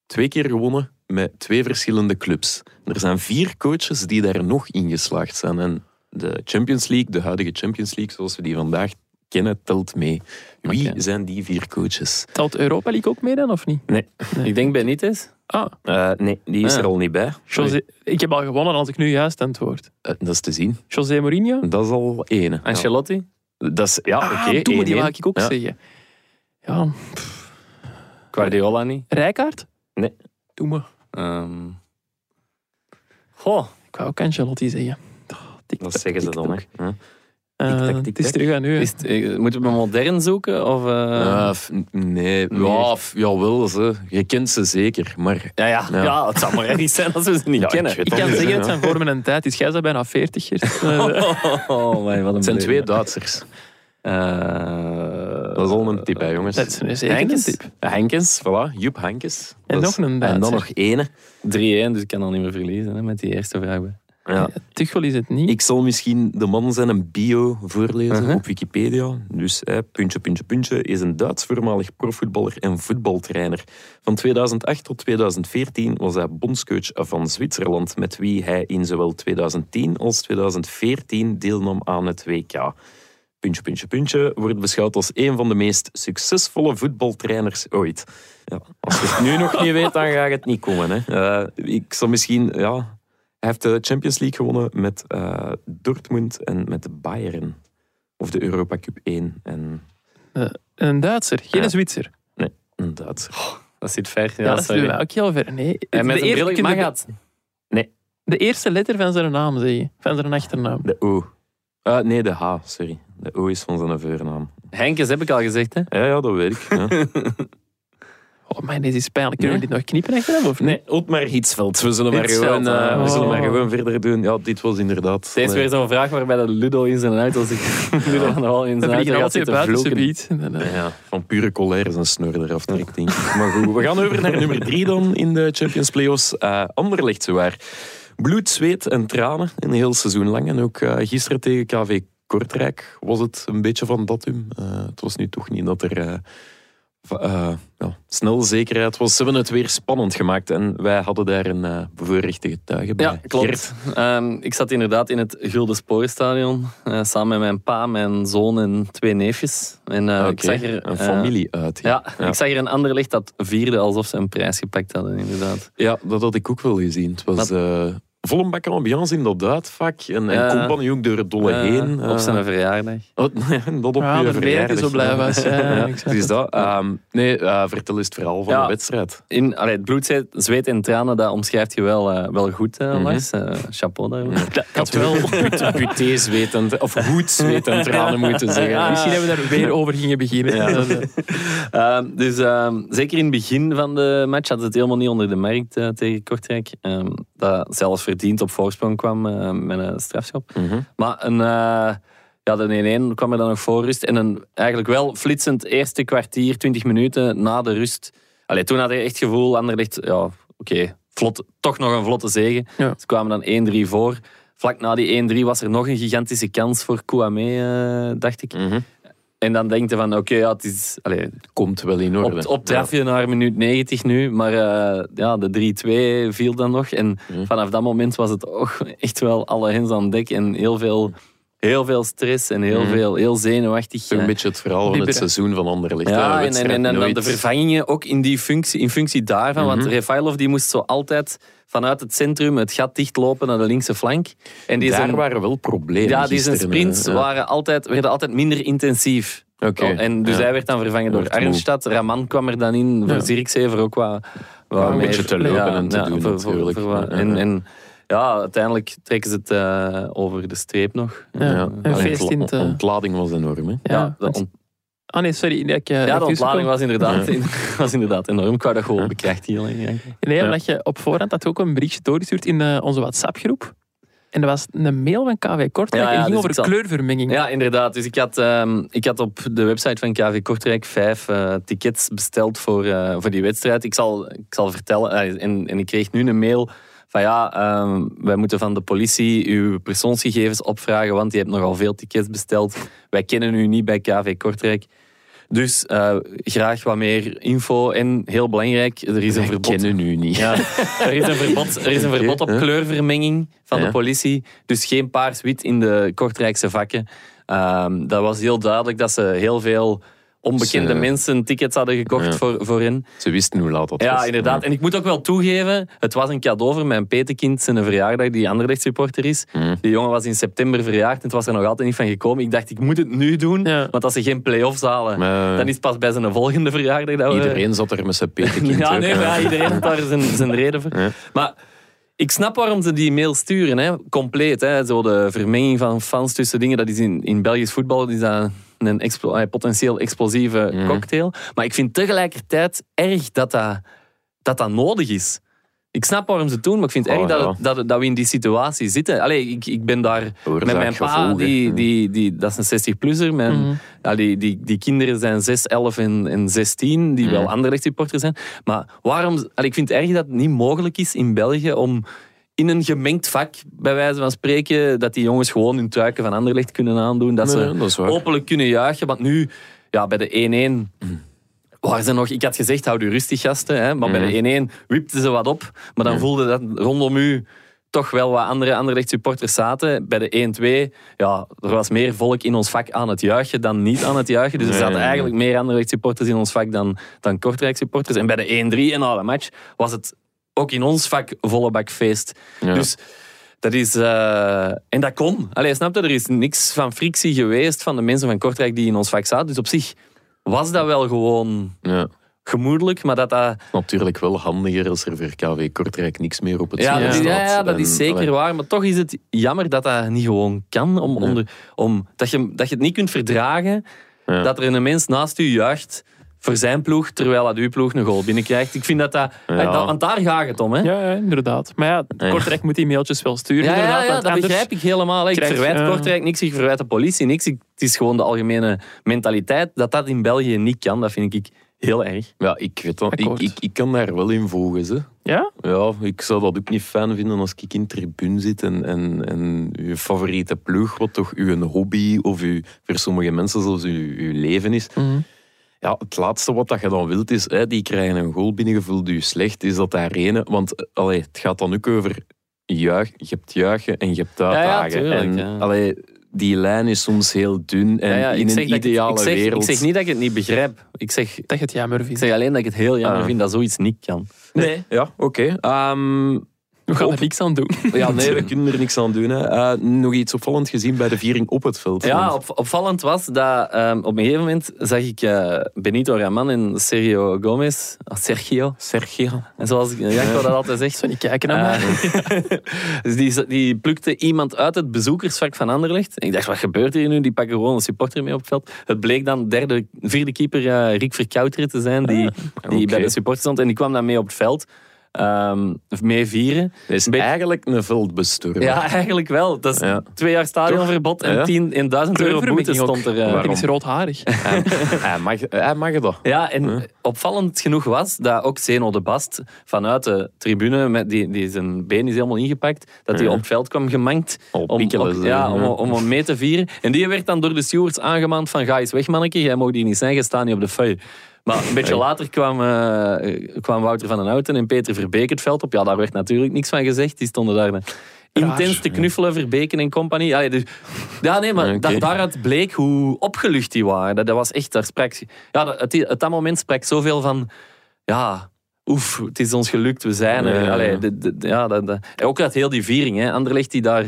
twee keer gewonnen met twee verschillende clubs. Er zijn vier coaches die daar nog in geslaagd zijn. En de Champions League, de huidige Champions League zoals we die vandaag kennen, telt mee. Wie zijn die vier coaches? telt Europa League ook mee dan, of niet? Nee, Ik denk Benitez. Ah, Eh, nee die is Ah. er al niet bij. José, ik heb al gewonnen als ik nu juist antwoord. Eh, dat is te zien. José Mourinho? Dat is al. Ja. Ancelotti. Dat is, ja, ah, oké. doe me, die 1-1. wou ik ook Ja. zeggen. Ja, Guardiola niet. Rijkaard? Nee. Doe me. Ehm Goh. Ik wou ook Ancelotti zeggen. Oh, Dat zeggen ze dan. Hè. Eh, Het is terug aan u. hè. Is het, eh, moeten we modern zoeken? Of, eh, Eh, nee, Nee. ja, jawel, ze. je kent ze zeker. Maar ja, ja, Ja. ja. het zou maar erg zijn als we ze niet Ja, kennen. ik kan zeggen, het zijn voor mijn tijd. Is jij bent bijna 40, Gert. Eh, Oh, my, wat een het zijn twee. Duitsers. Eh, Dat is al een tip, hè, jongens. Dat is een tip. Henkens, voilà. Joep Henkens. En Dat is- nog een En dan nog ene. 3-1, dus ik kan al niet meer verliezen hè, met die eerste vraag. Ja. Tuchel is het niet. Ik zal misschien de man zijn een bio voorlezen Uh-huh. op Wikipedia. Dus hè, puntje, puntje, puntje. Is een Duits voormalig profvoetballer en voetbaltrainer. Van 2008 tot 2014 was hij bondscoach van Zwitserland, met wie hij in zowel 2010 als 2014 deelnam aan het WK. Puntje, puntje, puntje wordt beschouwd als een van de meest succesvolle voetbaltrainers ooit. Ja, als je het nu nog niet weet, dan gaat het niet komen. Hè. Eh, ik zal misschien... Ja, hij heeft de Champions League gewonnen met eh, Dortmund en met de Bayern. Of de Europa Cup 1 en Een Duitser, geen Ja. Zwitser. een Duitser. Dat zit ver. Ja, Ja, dat is sorry. ook heel ver. Nee. En met de, een eerste, bril mag je de, eerste letter van zijn naam zeggen. Van zijn achternaam. De O. Nee, de H, sorry. De O is van zijn voornaam. Henkes heb ik al gezegd, hè? Ja, ja dat weet ik. Ja. Oh man, dit is pijnlijk. Kunnen we dit nog knippen achteraf of niet? Nee, Otmar Hietsveld. We zullen, maar gewoon, eh, we zullen maar Oh. gewoon verder doen. Ja, dit was inderdaad... Is nee. weer zo'n vraag waarbij de Ludo in zijn auto zit. Ludo van de Hal in zijn auto vliegen gaat zitten vloeken. eh, Ja, van pure colère zijn snor eraf trekt, ik. Maar goed, we gaan over naar nummer drie dan in de Champions Playoffs. Uh, Anderlecht zowaar. Bloed, zweet en tranen een heel seizoen lang. En ook eh, gisteren tegen KV Kortrijk was het een beetje van dat hum. Eh, het was nu toch niet dat er eh, va- eh, ja, snel zekerheid was. Ze hebben het weer spannend gemaakt en wij hadden daar een eh bevoorrechte getuige bij. Ja, klopt. Ehm, ik zat inderdaad in het Gulden Sporenstadion. eh, samen met mijn pa, mijn zoon en twee neefjes. En eh, ik zag er... een eh, familie uit. ja, ik zag er een ander licht dat vierde alsof ze een prijs gepakt hadden, inderdaad. Ja, dat had ik ook wel gezien. Het was eh volle bak ambiance in dat uitvak. En, en Ja. compagnie ook door het dolle heen. op eh, zijn verjaardag. oh, dat op Ja, je de verjaardag. zo blij was. Ja, is dat. Ehm, nee, eh, vertel eens het verhaal van Ja. de wedstrijd. In, allee, het bloed, zweet- zweet en tranen, dat omschrijft je wel, eh, wel goed, eh, Mhm. Lars. Eh, chapeau daarvoor. Dat, dat wel. Zwetend, of goed zwetend tranen moeten zeggen. Misschien hebben we daar weer over gingen beginnen. Ja. Dan, eh, Ehm, dus ehm, zeker in het begin van de match hadden ze het helemaal niet onder de markt tegen Kortrijk. Ehm, dat zelfs verdiend op voorsprong kwam eh, met een strafschop. Mhm. Maar een, eh, ja, de 1-1 kwam er dan nog voor rust. En een eigenlijk wel flitsend eerste kwartier, 20 minuten na de rust. Allee, toen had je echt het gevoel, Anderlecht, ja, oké, vlot, toch nog een vlotte zege. Ja. Ze kwamen dan 1-3 voor. Vlak na die 1-3 was er nog een gigantische kans voor Kouame, eh, dacht ik. Mhm. En dan denk je van, oké, ja, het is... Komt wel in orde. op, op drafje naar minuut 90 nu. Maar eh, ja, de 3-2 viel dan nog. En Mhm. vanaf dat moment was het ook echt wel alle hens aan dek. En heel veel, heel veel stress en heel, Mhm. veel, heel zenuwachtig. Een eh. beetje het verhaal van het seizoen van Anderlecht. Ja, en, en, en, dan nooit- de vervangingen ook in, die functie, in functie daarvan. Want Mhm. Refailov die moest zo altijd vanuit het centrum het gat dichtlopen naar de linkse flank. En die Daar zijn, waren wel problemen ja, die zijn sprints ja. waren altijd, werden altijd minder intensief. Oké. Oh, en dus Ja. hij werd dan vervangen door. Arnstad. Raman kwam er dan in, voor Ja. Ook wat, wat Ja, een beetje te lopen en te doen voor- natuurlijk. voor en ja, uiteindelijk trekken ze het eh, over de streep nog. Ja, Ja, een in ontla- het, eh, ontlading was enorm. Hè? ja, ont- Ah nee, sorry. Ik, eh, ja, de ontlading was inderdaad, Ja. was inderdaad enorm. Ik wou dat gewoon Ja. bekrachtigen. eigenlijk. Nee, Ja. omdat je op voorhand had ook een berichtje doorgestuurd in eh, onze WhatsApp-groep. En dat was een mail van KV Kortrijk Ja, ja, en ging dus over zal- kleurvermenging. Ja, inderdaad. Dus ik had, ehm, ik had op de website van KV Kortrijk vijf eh, tickets besteld voor, eh, voor die wedstrijd. Ik zal, ik zal vertellen, eh, en, en ik kreeg nu een mail van ja, ehm, wij moeten van de politie uw persoonsgegevens opvragen, want je hebt nogal veel tickets besteld. Wij kennen u niet bij KV Kortrijk. Dus eh, graag wat meer info. En heel belangrijk, er is een Wij verbod. kennen niet. Ja, er is een verbod, er is een verbod op kleurvermenging van Ja. de politie. Dus geen paars-wit in de Kortrijkse vakken. Ehm, dat was heel duidelijk dat ze heel veel onbekende Ze- mensen tickets hadden gekocht Ja. voor, voor hen. Ze wisten hoe laat dat was. Ja, inderdaad. En ik moet ook wel toegeven, het was een cadeau voor mijn petekind zijn verjaardag, die Anderlecht supporter is. Mhm. Die jongen was in september verjaard en het was er nog altijd niet van gekomen. Ik dacht, ik moet het nu doen, Ja. want als ze geen play-offs halen, Maar dan is het pas bij zijn volgende verjaardag dat we... Iedereen zat er met zijn petekind. Ja, nee, maar ja, iedereen heeft daar zijn, zijn reden voor. Ja. Maar ik snap waarom ze die mail sturen, hè. compleet. Hè. Zo de vermenging van fans tussen dingen, dat is in, in Belgisch voetbal is dat een explo- potentieel explosieve Mhm. cocktail. Maar ik vind tegelijkertijd erg dat dat, dat, dat nodig is. Ik snap waarom ze het doen, maar ik vind het Oh, erg dat, ja. het- dat, het- dat we in die situatie zitten. Allee, ik, ik ben daar Oorzaak, met mijn pa, gevolg, hè. die, die, die, dat is een 60-plusser. Mijn, Mhm. ja, die, die, die kinderen zijn 6, 11 en, en 16, die Mhm. wel Anderlecht supporters zijn. Maar waarom... allee, ik vind het erg dat het niet mogelijk is in België om in een gemengd vak, bij wijze van spreken, dat die jongens gewoon hun truiken van Anderlecht kunnen aandoen. Dat Nee, ze dat waar. openlijk kunnen juichen. Want nu, ja, bij de 1-1... Waren ze nog, ik had gezegd, houd u rustig gasten. Hè, maar bij de 1-1 wipten ze wat op. Maar dan Mhm. voelde dat rondom u toch wel wat andere Anderlecht supporters zaten. Bij de 1-2, ja, er was meer volk in ons vak aan het juichen dan niet aan het juichen. Dus er zaten nee, nee. eigenlijk meer Anderlecht supporters in ons vak dan, dan Kortrijk supporters. En bij de 1-3 en de match was het ook in ons vak volle bak feest. Ja. Dus dat is... eh, en dat kon. Allee, snap je? Er is niks van frictie geweest van de mensen van Kortrijk die in ons vak zaten. Dus op zich was dat wel gewoon Ja. gemoedelijk, maar dat dat... Natuurlijk wel handiger als er voor KV Kortrijk niks meer op het Ja, spel is, staat. ja, ja, dat is zeker allee, waar. Maar toch is het jammer dat dat niet gewoon kan. Om, Ja. onder, om, dat, je, dat je het niet kunt verdragen Ja. dat er een mens naast u juicht voor zijn ploeg, terwijl dat uw ploeg een goal binnenkrijgt. Ik vind dat dat... Ja. dat- want daar gaat het om, hè? Ja, ja, inderdaad. Maar ja, Ja. Kortrijk moet die mailtjes wel sturen. Ja, ja, inderdaad, ja, dat begrijp ik helemaal. Ik krijg- verwijt. Kortrijk niks, ik verwijt de politie niks. Ik- Het is gewoon de algemene mentaliteit. Dat dat in België niet kan, dat vind ik heel erg. Ja, ik weet dat. Ik, ik, ik kan daar wel in volgen. Ze. Ja? Ja, ik zou dat ook niet fijn vinden als ik in de tribune zit en, en, en uw favoriete ploeg, wat toch uw hobby of uw, voor sommige mensen zelfs uw, uw leven is. Mhm. Ja, het laatste wat dat je dan wilt is, hè, die krijgen een goal binnengevuld, u slecht, is dat daar. Want eh, allee, het gaat dan ook over juich, je hebt juichen en je hebt ja, uitdagen. tuurlijk, en, ja. allee, die lijn is soms heel dun en Ja, ja, in ik zeg een ik ideale ik zeg, wereld... Ik zeg niet dat ik het niet begrijp. Ik zeg, Dat je het jammer ik vindt. zeg alleen dat ik het heel jammer Ah. vind dat zoiets niet kan. Nee, ja, oké. Ehm, We gaan Op- er niks aan doen. Ja, nee, we kunnen er niks aan doen. Hè. Eh, nog iets opvallend gezien bij de viering op het veld. Ja, op, opvallend was dat ehm, op een gegeven moment zag ik eh, Benito Raman en Sergio Gomez. ah, Sergio. Sergio. En zoals Jacco dat altijd zegt. Zo niet kijken naar mij. Eh, dus die, die plukte iemand uit het bezoekersvak van Anderlecht. En ik dacht, wat gebeurt hier nu? Die pakken gewoon een supporter mee op het veld. Het bleek dan derde, vierde keeper Rick Verkouteren te zijn, die, die oké. bij de supporters stond. En die kwam dan mee op het veld. Ehm, mee vieren. Dat is beetje- eigenlijk een veldbestormer. Ja, eigenlijk wel. Dat is Ja. twee jaar stadionverbod en Ja. 10 en 1000 euro boete stond er. eh, Waarom? Die is roodharig. Hij, hij mag, hij mag dat. Ja, en Huh? opvallend genoeg was dat ook Zeno de Bast vanuit de tribune, met die, die zijn been is helemaal ingepakt, dat hij Ja. op het veld kwam gemankt Al om, pikkelen ja, om, om hem mee te vieren. En die werd dan door de stewards aangemaand van ga eens weg manneke, jij mag hier niet zijn, je staat niet op de feuille. Maar een beetje later kwam, eh, kwam Wouter van den Houten en Peter Verbeek het veld op. Ja, daar werd natuurlijk niks van gezegd. Die stonden daar intens te knuffelen, Verbeken en compagnie. Allee, dus, ja, nee, maar Oké. dat, daaruit bleek hoe opgelucht die waren. Dat, dat was echt, daar sprak... Ja, dat, het, op dat moment sprak zoveel van... Ja, oef, het is ons gelukt, we zijn er. Ja. Allee, dat, dat- ook uit heel die viering. Hè. Anderlecht die daar...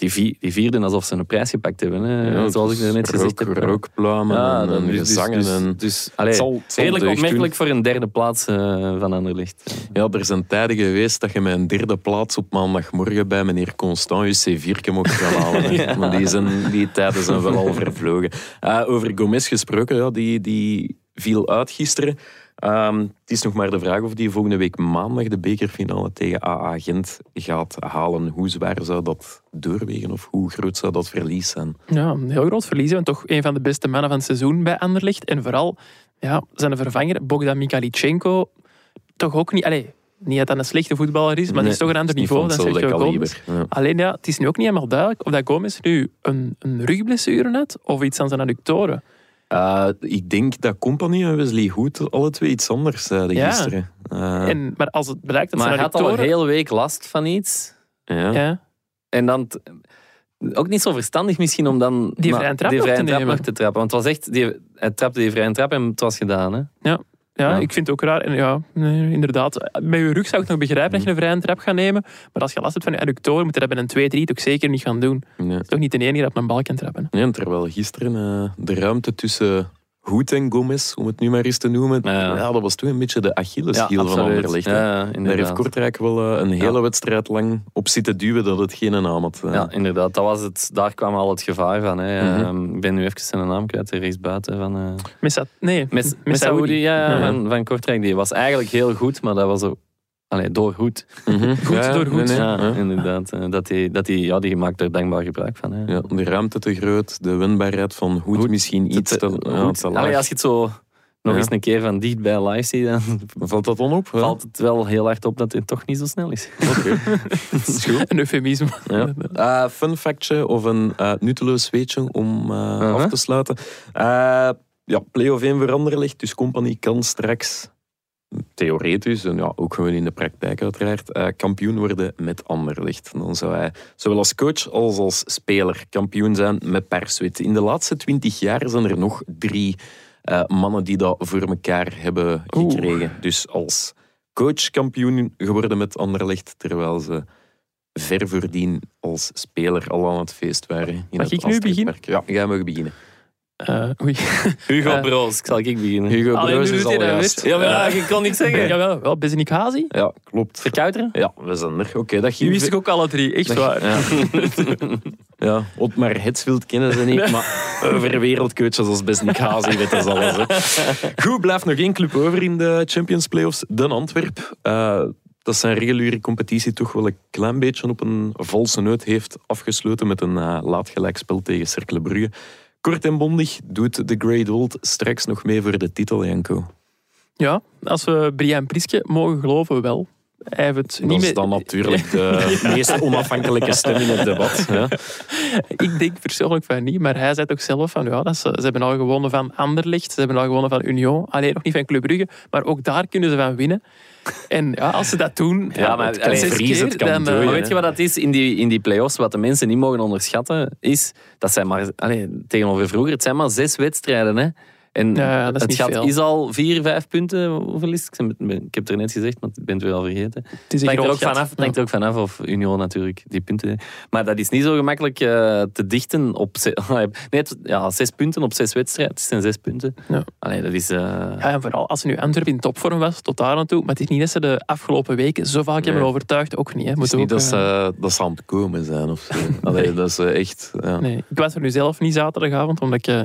Die, vi- die vierden alsof ze een prijs gepakt hebben. Hè. Ja, Zoals ik dus er net gezegd rook, heb. Rookpluimen Ja, en, dus- dus- gezangen. dus- en, dus, allee, het zal, het zal redelijk opmerkelijk voor een derde plaats eh, van Anderlecht. doen. Ja, er zijn tijden geweest dat je mijn derde plaats op maandagmorgen bij meneer Constant je C4 mocht gaan halen. Ja. Maar die, zijn, die tijden zijn wel al vervlogen. Eh, over Gomez gesproken, ja, die, die viel uit gisteren. Ehm, het is nog maar de vraag of die volgende week maandag de bekerfinale tegen AA Gent gaat halen. Hoe zwaar zou dat doorwegen of hoe groot zou dat verlies zijn? Ja, een heel groot verlies. En toch een van de beste mannen van het seizoen bij Anderlecht. En vooral ja, zijn vervanger, Bogdan Mikhailichenko, toch ook niet... Allez, niet dat hij een slechte voetballer is, maar Nee, het is toch een ander niveau dan Sergio. Ja. Alleen ja, het is nu ook niet helemaal duidelijk of dat Gomez nu een, een rugblessure had of iets aan zijn adductoren. Eh, ik denk dat Company en Wesley Hoed alle twee iets anders zeiden Ja. gisteren. Eh, En, maar als het blijkt dat Maar hij had al een hele week last van iets. ja. Ja, En dan... t- Ook niet zo verstandig misschien om dan... Die vrije trap die nog vrije te trap nemen. nog te trappen. Want het was echt... Die, hij trapte die vrije trap en het was gedaan. Hè? ja, Ja. ik vind het ook raar. En ja, nee, inderdaad. Met je rug zou ik nog begrijpen dat je een vrije trap gaat nemen. Maar als je last hebt van je adductoren, moet je dat bij een 2-3 toch zeker niet gaan doen. Het is toch niet de enige dat op een bal kan trappen. En terwijl gisteren eh, de ruimte tussen Hoed en Gomez, om het nu maar eens te noemen, Ja. ja, dat was toen een beetje de Achilleshiel van. Anderlecht. Ja, Daar heeft. Kortrijk wel eh, een hele wedstrijd lang op zitten duwen dat het geen naam had. eh. Ja, inderdaad. Dat was het, daar kwam al het gevaar van. Hè. Mhm. Ehm, ik ben nu even zijn naam kwijt, er rechtsbuiten van... eh Messa, nee, Mes- Messaoudi. Ja. Van, van Kortrijk. Die was eigenlijk heel goed, maar dat was ook... Allee, door goed. Mhm. Goed Ja, door goed. nee, nee, ja, ja. inderdaad. Eh, Dat die, dat die, ja, die maakt er dankbaar gebruik van. Hè. Ja, de ruimte te groot, de winbaarheid van Hoed, misschien iets te, ja, goed. te Allee, laag. als je het zo nog Ja. eens een keer van dichtbij live ziet, dan Valt dat dan op? hè? valt het wel heel hard op dat hij toch niet zo snel is. Oké. Dat is goed. Een eufemisme. Ja. Eh, fun factje of een eh nutteloos weetje om eh, af te sluiten. Eh, ja, play-off 1 voor Anderlecht, dus Company kan straks theoretisch, en ja, ook gewoon in de praktijk uiteraard, eh, kampioen worden met Anderlecht. Dan zou hij zowel als coach als als speler kampioen zijn met Perswit. In de laatste twintig jaar zijn er nog drie eh, mannen die dat voor elkaar hebben Oeh. gekregen. Dus als coach kampioen geworden met Anderlecht, terwijl ze ver voordien als speler al aan het feest waren. In Mag het ik nu beginnen? Ja, we beginnen. Eh, oei. Hugo Eh. Broos, zal ik beginnen. Hugo Allee, Broos nu is al dat juist. Ja, maar ja, ik kon niks zeggen. Jawel, wel, Bezenikazi. Ja, klopt. Verkouteren? Ja, we zijn er. Oké, dat Die ging... wist ik ook alle drie, echt waar. Ja. ja, Otmar Hetsfield kennen ze niet, maar over wereldcoaches als Besnik Hazi weten ze alles. Hè. Goed, blijft nog één club over in de Champions Playoffs, de Antwerp. Eh, dat zijn reguliere competitie toch wel een klein beetje op een valse noot heeft afgesloten met een uh, laat gelijkspel tegen Cercle Brugge. Kort en bondig doet de Great Old straks nog mee voor de titel, Janko. Ja, als we Brian Priske mogen geloven, wel. Hij heeft het Dat niet is meer... dan natuurlijk de meest onafhankelijke stem in het debat. Ja. Ik denk persoonlijk van niet, maar hij zei toch zelf van ja, dat ze, ze hebben al gewonnen van Anderlecht, ze hebben al gewonnen van Union, alleen nog niet van Club Brugge, maar ook daar kunnen ze van winnen. En ja, als ze dat doen, Ja, maar het keer, het kan dan, eh, dooien, Maar hè. weet je wat dat is in die, in die play-offs? Wat de mensen niet mogen onderschatten, is dat zijn maar, allee, tegenover vroeger, het zijn maar zes wedstrijden. Hè? En Ja, dat is het niet gaat, veel. is al vier, vijf punten. Hoeveel is het? Ik heb het er net gezegd, maar ik ben het weer al vergeten. het is Het een hangt er ook gat. vanaf, hangt er ook vanaf of Union natuurlijk die punten. Maar dat is niet zo gemakkelijk eh, te dichten op nee, ja, zes punten op zes wedstrijden. Het zijn zes punten. Ja. Allee, dat is. eh, Ja, en vooral als ze nu Antwerpen in topvorm was, tot daar aan toe. Maar het is niet dat ze de afgelopen weken zo vaak hebben overtuigd. Ook niet. Hè. Het is Moeten niet ook, dat eh, ze, dat ze aan het komen zijn of zo. Allee, dat is eh, echt... Ja. Nee, ik was er nu zelf niet zaterdagavond, omdat ik eh,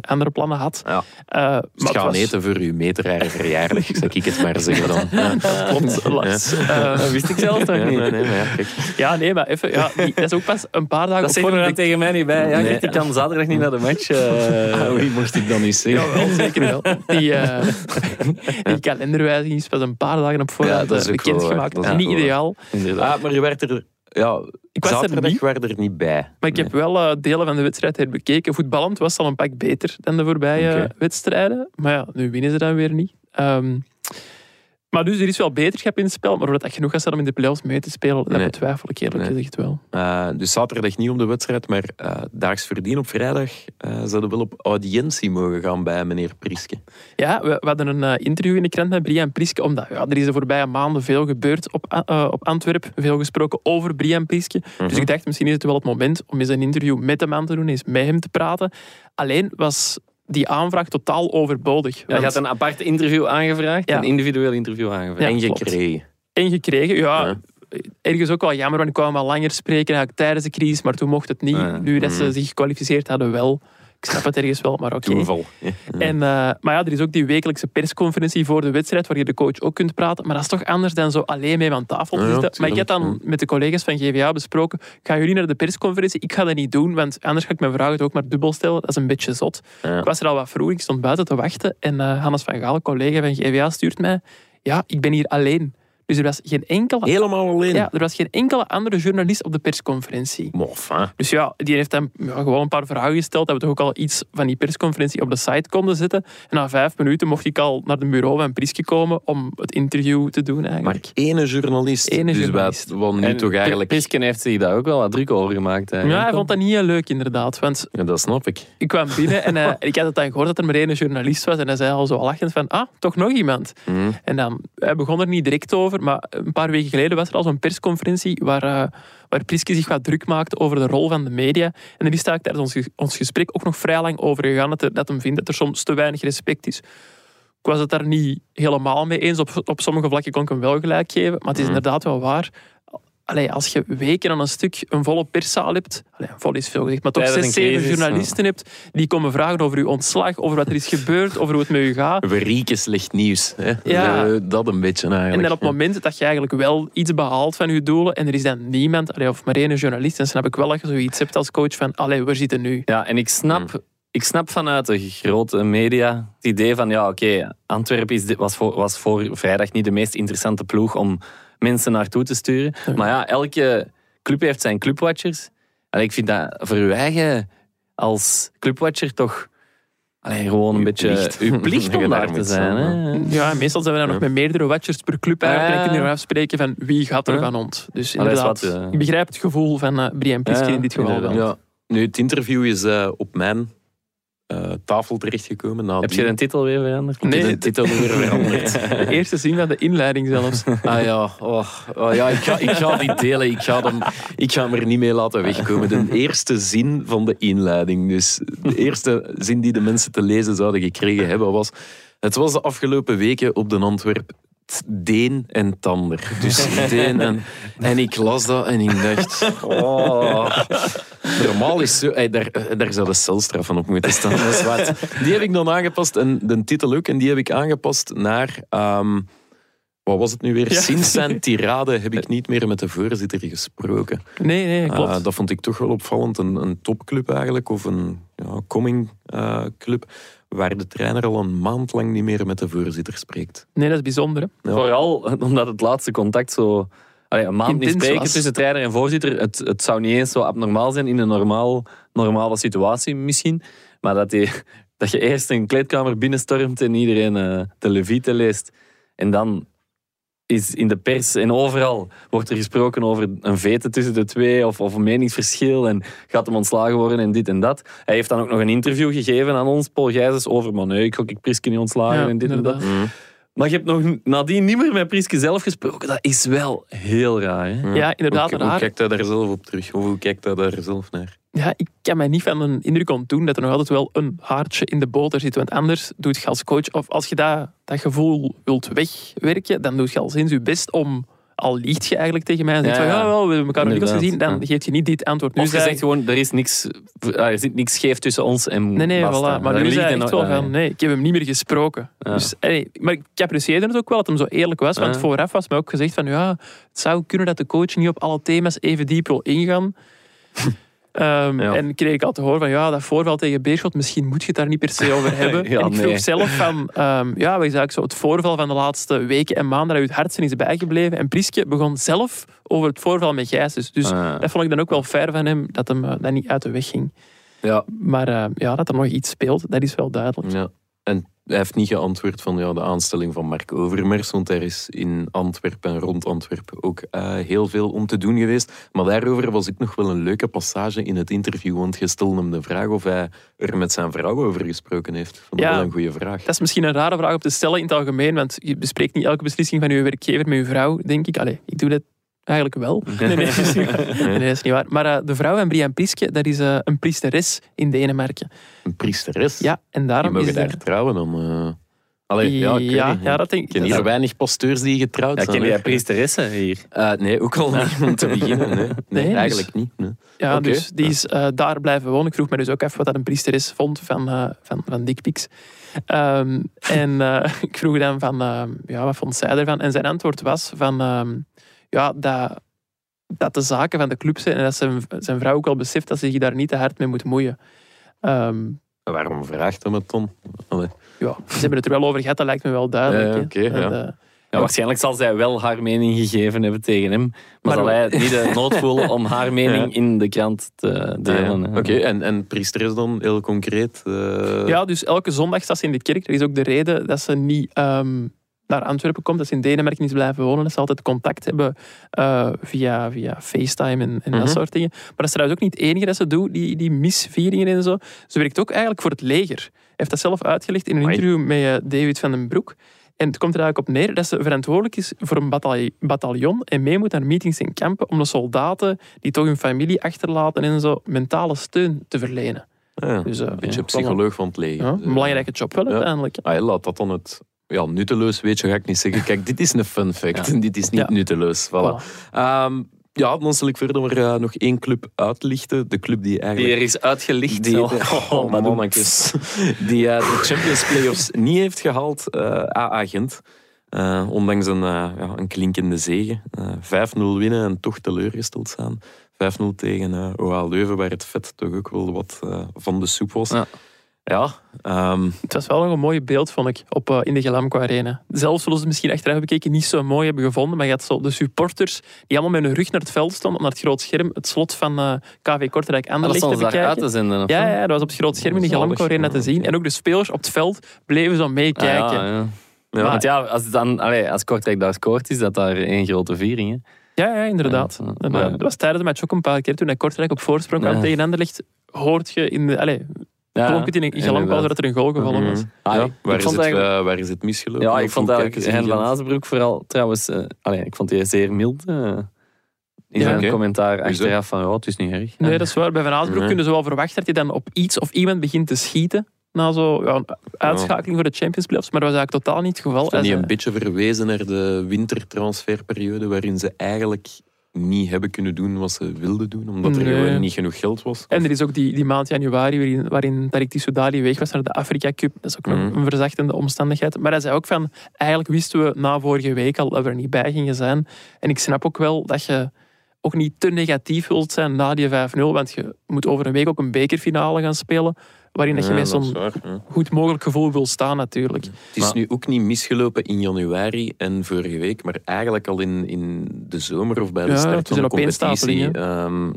andere plannen had. Ja. Eh, maar Dus het gaan was- eten voor uw meterjaren verjaardag, zou ik het maar zeggen dan. Ja. Klopt, Lars. Eh, dat wist ik zelf Ja, niet. nee, nee, maar ja, kijk. ja, nee, maar even. Ja, die- dat is ook pas een paar dagen Dat op zeggen we voorhand. dan tegen mij niet bij. Ja, Nee. kijk, ik kan zaterdag niet naar de match. eh. Ah, wie mocht ik dan niet zeggen? Ja, wel, zeker wel. Die, eh, die kalenderwijziging is pas een paar dagen op voorhand Ja, dat is ook wel bekendgemaakt. waar. Dat is niet ideaal. Ah, maar je werd er... Ja, Ik was er zaterdag waren er niet bij. Maar ik heb wel eh, delen van de wedstrijd herbekeken. Voetballend was het al een pak beter dan de voorbije wedstrijden. Maar ja, nu winnen ze dan weer niet. Ehm, maar dus er is wel beterschap in het spel. Maar of dat genoeg gaat zijn om in de playoffs mee te spelen, dat Nee. betwijfel ik eerlijk Nee. gezegd wel. Eh, dus zaterdag niet om de wedstrijd, maar eh, daags verdien op vrijdag eh zouden wel op audiëntie mogen gaan bij meneer Prieske. Ja, we, we hadden een interview in de krant met Brian Priske, omdat ja, er is de voorbije maanden veel gebeurd op, op Antwerpen. Veel gesproken over Brian Priske. Dus ik dacht, misschien is het wel het moment om eens een interview met hem aan te doen, eens met hem te praten. Alleen was die aanvraag totaal overbodig. Ja, je had een apart interview aangevraagd. Ja. Een individueel interview aangevraagd. Ja, en gekregen. En gekregen, ja, Ja. ergens ook wel jammer, want ik kwam wel langer spreken eigenlijk tijdens de crisis, maar toen mocht het niet. Ja. Nu dat ze Mhm. zich gekwalificeerd hadden, wel. Ik snap het ergens wel, maar oké. Toeval. Ja. En, eh, maar ja, er is ook die wekelijkse persconferentie voor de wedstrijd, waar je de coach ook kunt praten. Maar dat is toch anders dan zo alleen mee aan tafel te Ja, zitten. maar ik heb dan met de collega's van GVA besproken, gaan jullie naar de persconferentie? Ik ga dat niet doen, want anders ga ik mijn vragen ook maar dubbel stellen. Dat is een beetje zot. Ja. Ik was er al wat vroeg, ik stond buiten te wachten. En eh, Hannes van Gaal, collega van GVA, stuurt mij, ja, ik ben hier alleen. Dus er was geen enkele, Helemaal alleen. ja, er was geen enkele andere journalist op de persconferentie. Maar enfin, Dus ja, die heeft hem ja, gewoon een paar vragen gesteld. Dat we toch ook al iets van die persconferentie op de site konden zetten. En na vijf minuten mocht ik al naar de bureau van Priske komen om het interview te doen maar eigenlijk. ene journalist. Ene dus journalist. wat nu En toch eigenlijk... Heeft zich daar ook wel wat druk over gemaakt. ja, hij vond dat niet heel leuk inderdaad. Want Ja, dat snap ik. ik kwam binnen en eh, ik had het dan gehoord dat er maar één journalist was. En hij zei al zo lachend van, ah, toch nog iemand. Mhm. En dan, hij begon er niet direct over, maar een paar weken geleden was er al zo'n persconferentie waar, eh, waar Priske zich wat druk maakte over de rol van de media. En er is daar tijdens ons, ons gesprek ook nog vrij lang over gegaan dat, er, dat hem vindt dat er soms te weinig respect is. Ik was het daar niet helemaal mee eens. Op, op sommige vlakken kon ik hem wel gelijk geven, maar het is Mhm. inderdaad wel waar. Allee, als je weken aan een stuk een volle perszaal hebt, allee, vol is veel gezegd, maar toch zes, zeven journalisten hebt die komen vragen over uw ontslag, over wat er is gebeurd, over hoe het met u gaat. Verrieken slecht nieuws. Hè? Ja. Eh, dat een beetje eigenlijk. En dan op het moment dat je eigenlijk wel iets behaalt van je doelen en er is dan niemand, allee, of maar één journalist, dan snap ik wel dat je zoiets hebt als coach van, allee, waar zitten nu? Ja, en ik snap, ik snap vanuit de grote media het idee van, ja, oké, Antwerpen is, was, voor, was voor vrijdag niet de meest interessante ploeg om mensen naartoe te sturen. Maar ja, elke club heeft zijn clubwatchers. En ik vind dat voor uw eigen, als clubwatcher, toch allee, gewoon een Uw beetje plicht. uw plicht om daar te zijn. Hè? Ja, meestal zijn we dan nog met meerdere watchers per club eigenlijk. Ja. En kunnen we afspreken van wie gaat er Ja. van ons. Dus inderdaad, wat, eh, ik begrijp het gevoel van eh Brian Priske in dit geval wel. Nu, het interview is eh, op mijn eh, tafel terechtgekomen. Na Heb die- je de titel weer veranderd? Nee, de titel weer veranderd. De eerste zin van de inleiding zelfs. Ah ja, oh, oh, ja ik, ga, ik ga die delen. Ik ga, hem, ik ga hem er niet mee laten wegkomen. De eerste zin van de inleiding. Dus de eerste zin die de mensen te lezen zouden gekregen hebben was... Het was de afgelopen weken op de Antwerp Deen en Tander. Dus Deen en... En ik las dat en ik dacht... Oh, normaal is zo... Hey, daar, eh, daar zou de celstraf van op moeten staan. Dat is wat. Die heb ik dan aangepast, en de titel ook. En die heb ik aangepast naar... ehm, wat was het nu weer? Ja. Sinds zijn tirade heb ik niet meer met de voorzitter gesproken. Nee, nee, klopt. Ah, dat vond ik toch wel opvallend. Een, een topclub eigenlijk, of een ja, coming eh, club, waar de trainer al een maand lang niet meer met de voorzitter spreekt. nee, dat is bijzonder. Hè? Ja. Vooral omdat het laatste contact zo... Allee, een maand niet spreken was. tussen trainer en voorzitter. Het, het zou niet eens zo abnormaal zijn in een normaal, normale situatie misschien. Maar dat, die, dat je eerst een kleedkamer binnenstormt en iedereen eh, de Levite leest. En dan is in de pers en overal wordt er gesproken over een vete tussen de twee of, of een meningsverschil en gaat hem ontslagen worden en dit en dat. Hij heeft dan ook nog een interview gegeven aan ons, Paul Gijsens, over maar nee, ik ga ik Priske niet ontslagen Ja, en dit en dat. Maar je hebt nog nadien niet meer met Priske zelf gesproken. Dat is wel heel raar. Hè? Ja, inderdaad, Hoe, hoe raar. kijkt hij daar zelf op terug? Of hoe kijkt hij daar zelf naar? Ja, ik kan mij niet van een indruk ontdoen dat er nog altijd wel een haartje in de boter zit. Want anders doet je als coach, of als je dat, dat gevoel wilt wegwerken, dan doe je al sinds je best om, al liegt je eigenlijk tegen mij en zegt Ja, van ja. wel, we hebben elkaar nog gezien, dan geef je niet dit antwoord. Nu Of je zegt gewoon, er is niks, ah, er zit niks scheef tussen ons en Nee, nee, basta. voilà. Maar nu zei hij echt wel van, nee, ik heb hem niet meer gesproken. Ja. Dus, allee, maar ik apprecieerde het ook wel dat hem zo eerlijk was, want vooraf was mij ook gezegd van, ja, het zou kunnen dat de coach niet op alle thema's even diep wil ingaan. Ehm, Ja. En kreeg ik al te horen van, ja, dat voorval tegen Beerschot, misschien moet je het daar niet per se over hebben. Ja, en ik vroeg nee. zelf van, ehm, ja, wat is eigenlijk zo het voorval van de laatste weken en maanden dat u het hardste is bijgebleven. En Priske begon zelf over het voorval met Gijs. Dus, Ah. dat vond ik dan ook wel fair van hem, dat hem eh, dat niet uit de weg ging. Ja. Maar eh, ja, dat er nog iets speelt, dat is wel duidelijk. ja. En hij heeft niet geantwoord van ja, de aanstelling van Mark Overmars, want er is in Antwerpen en rond Antwerpen ook eh, heel veel om te doen geweest. Maar daarover was ook nog wel een leuke passage in het interview, want je stelde hem de vraag of hij er met zijn vrouw over gesproken heeft. Ik Vond dat Ja. wel een goede vraag. Dat is misschien een rare vraag om te stellen in het algemeen, want je bespreekt niet elke beslissing van je werkgever met je vrouw, denk ik. Allee, ik doe dat eigenlijk wel. Nee, nee, dat is niet waar. Nee, dat is niet waar. Maar eh, de vrouw van Brian Priske, dat is eh, een priesteres in Denemarken. Een priesteres. Ja, en Die daarom mogen is... daar eh, trouwen eh, Allee, ja, ja, ja, dat denk Ik ken ik. hier weinig pasteurs die getrouwd Ja, zijn. ken jij priesteressen hier? Eh, nee, ook al niet om te beginnen. Nee, nee, Nee, dus- eigenlijk niet. Nee. Ja, dus die is eh, daar blijven wonen. Ik vroeg me dus ook even wat dat een priester is vond van, eh van, van dickpics. Ehm, en eh, ik vroeg dan van, ehm, ja, wat vond zij ervan? En zijn antwoord was van, ehm, ja, dat, dat de zaken van de club zijn en dat zijn, zijn vrouw ook al beseft dat ze zich daar niet te hard mee moet moeien. Ehm, Waarom vraagt hem het dan? Allee. ja, ze hebben het er wel over gehad, dat lijkt me wel duidelijk. Ja, ja. eh, Ja, waarschijnlijk zal zij wel haar mening gegeven hebben tegen hem. Maar, Maar- zal hij niet de nood voelen om haar mening in de krant te delen. Ah, ja. hè? Oké, en, en priester is dan heel concreet? eh, Ja, dus elke zondag staat ze in de kerk. Dat is ook de reden dat ze niet ehm, naar Antwerpen komt. Dat ze in Denemarken is blijven wonen. Dat ze altijd contact hebben eh, via, via FaceTime en, en Mhm. dat soort dingen. Maar dat is trouwens ook niet het enige dat ze doet, die, die misvieringen en zo. Ze werkt ook eigenlijk voor het leger. Hij heeft dat zelf uitgelegd in een interview met eh, David van den Broek. En het komt er eigenlijk op neer dat ze verantwoordelijk is voor een batalj- bataljon en mee moet naar meetings in kampen om de soldaten die toch hun familie achterlaten en zo mentale steun te verlenen. ja, Dus, eh, een beetje ja, psycholoog van het leger. Ja, Dus, een belangrijke job wel uiteindelijk. Ah, ja, laat dat dan het ja, nutteloos, weet je, ga ik niet zeggen. Kijk, dit is een fun fact. Ja. Dit is niet nutteloos. Voilà. Voilà. Ehm, ja, dan zal ik verder maar, eh, nog één club uitlichten. De club die Die eigenlijk... er is uitgelicht. Die, Oh, oh, doe- mannetjes. die eh, de Champions Playoffs niet heeft gehaald, eh AA Gent. Ondanks een, ja, een klinkende zege. Eh 5-0 winnen en toch teleurgesteld staan. 5-0 tegen eh OA Leuven, waar het vet toch ook wel wat van de soep was. Ja. Ja, ehm, Het was wel nog een mooi beeld, vond ik, op, eh, in de Gelamco Arena. Zelf zullen ze het misschien achteraf bekeken niet zo mooi hebben gevonden, maar je had zo de supporters die allemaal met hun rug naar het veld stonden, om naar het groot scherm het slot van eh, KV Kortrijk Ah, dat Anderlecht te uit bekijken. te zenden. of Ja, ja, dat was op het groot scherm in de. Gelamco Arena te zien. En ook de spelers op het veld bleven zo meekijken. Ah, ja, ja. ja, Want ja, als, het dan, allee, als Kortrijk daar scoort, is dat daar één grote viering. Hè? Ja, ja, inderdaad. Ja, Maar- dat was tijdens de match ook een paar keer toen hij Kortrijk op voorsprong kwam Ja. tegen Anderlecht. Hoort je in de... Allee, Ja, klonk het in een Gelamco inderdaad. dat er een goal gevallen was. Mhm. Ah, Ja, ik waar, is vond het, eigenlijk- eh, waar is het misgelopen? Ja, ik vond eigenlijk Hen van? Azenbroek vooral trouwens... eh, allee, ik vond die zeer mild eh, in Ja, zijn commentaar achteraf van ja, het is niet erg. Nee, dat is waar. Bij Van Azenbroek Nee. kunnen ze wel verwachten dat hij dan op iets of iemand begint te schieten. Na zo'n ja, uitschakeling voor de Champions Playoffs. Maar dat was eigenlijk totaal niet het geval. Is dat niet Hij een beetje verwezen naar de wintertransferperiode waarin ze eigenlijk niet hebben kunnen doen wat ze wilden doen, omdat er Nee. gewoon niet genoeg geld was? En er is ook die, die maand januari waarin, waarin Tariq Tissoudali weg was naar de Afrika Cup. Dat is ook Mhm. een verzachtende omstandigheid. Maar hij zei ook van, eigenlijk wisten we na vorige week al dat we er niet bij gingen zijn. En ik snap ook wel dat je ook niet te negatief wilt zijn na die 5-0. Want je moet over een week ook een bekerfinale gaan spelen. Waarin dat je Ja, met zo'n ja. goed mogelijk gevoel wil staan natuurlijk. Het is Maar- nu ook niet misgelopen in januari en vorige week, maar eigenlijk al in, in de zomer of bij de Ja, start van de competitie. ehm,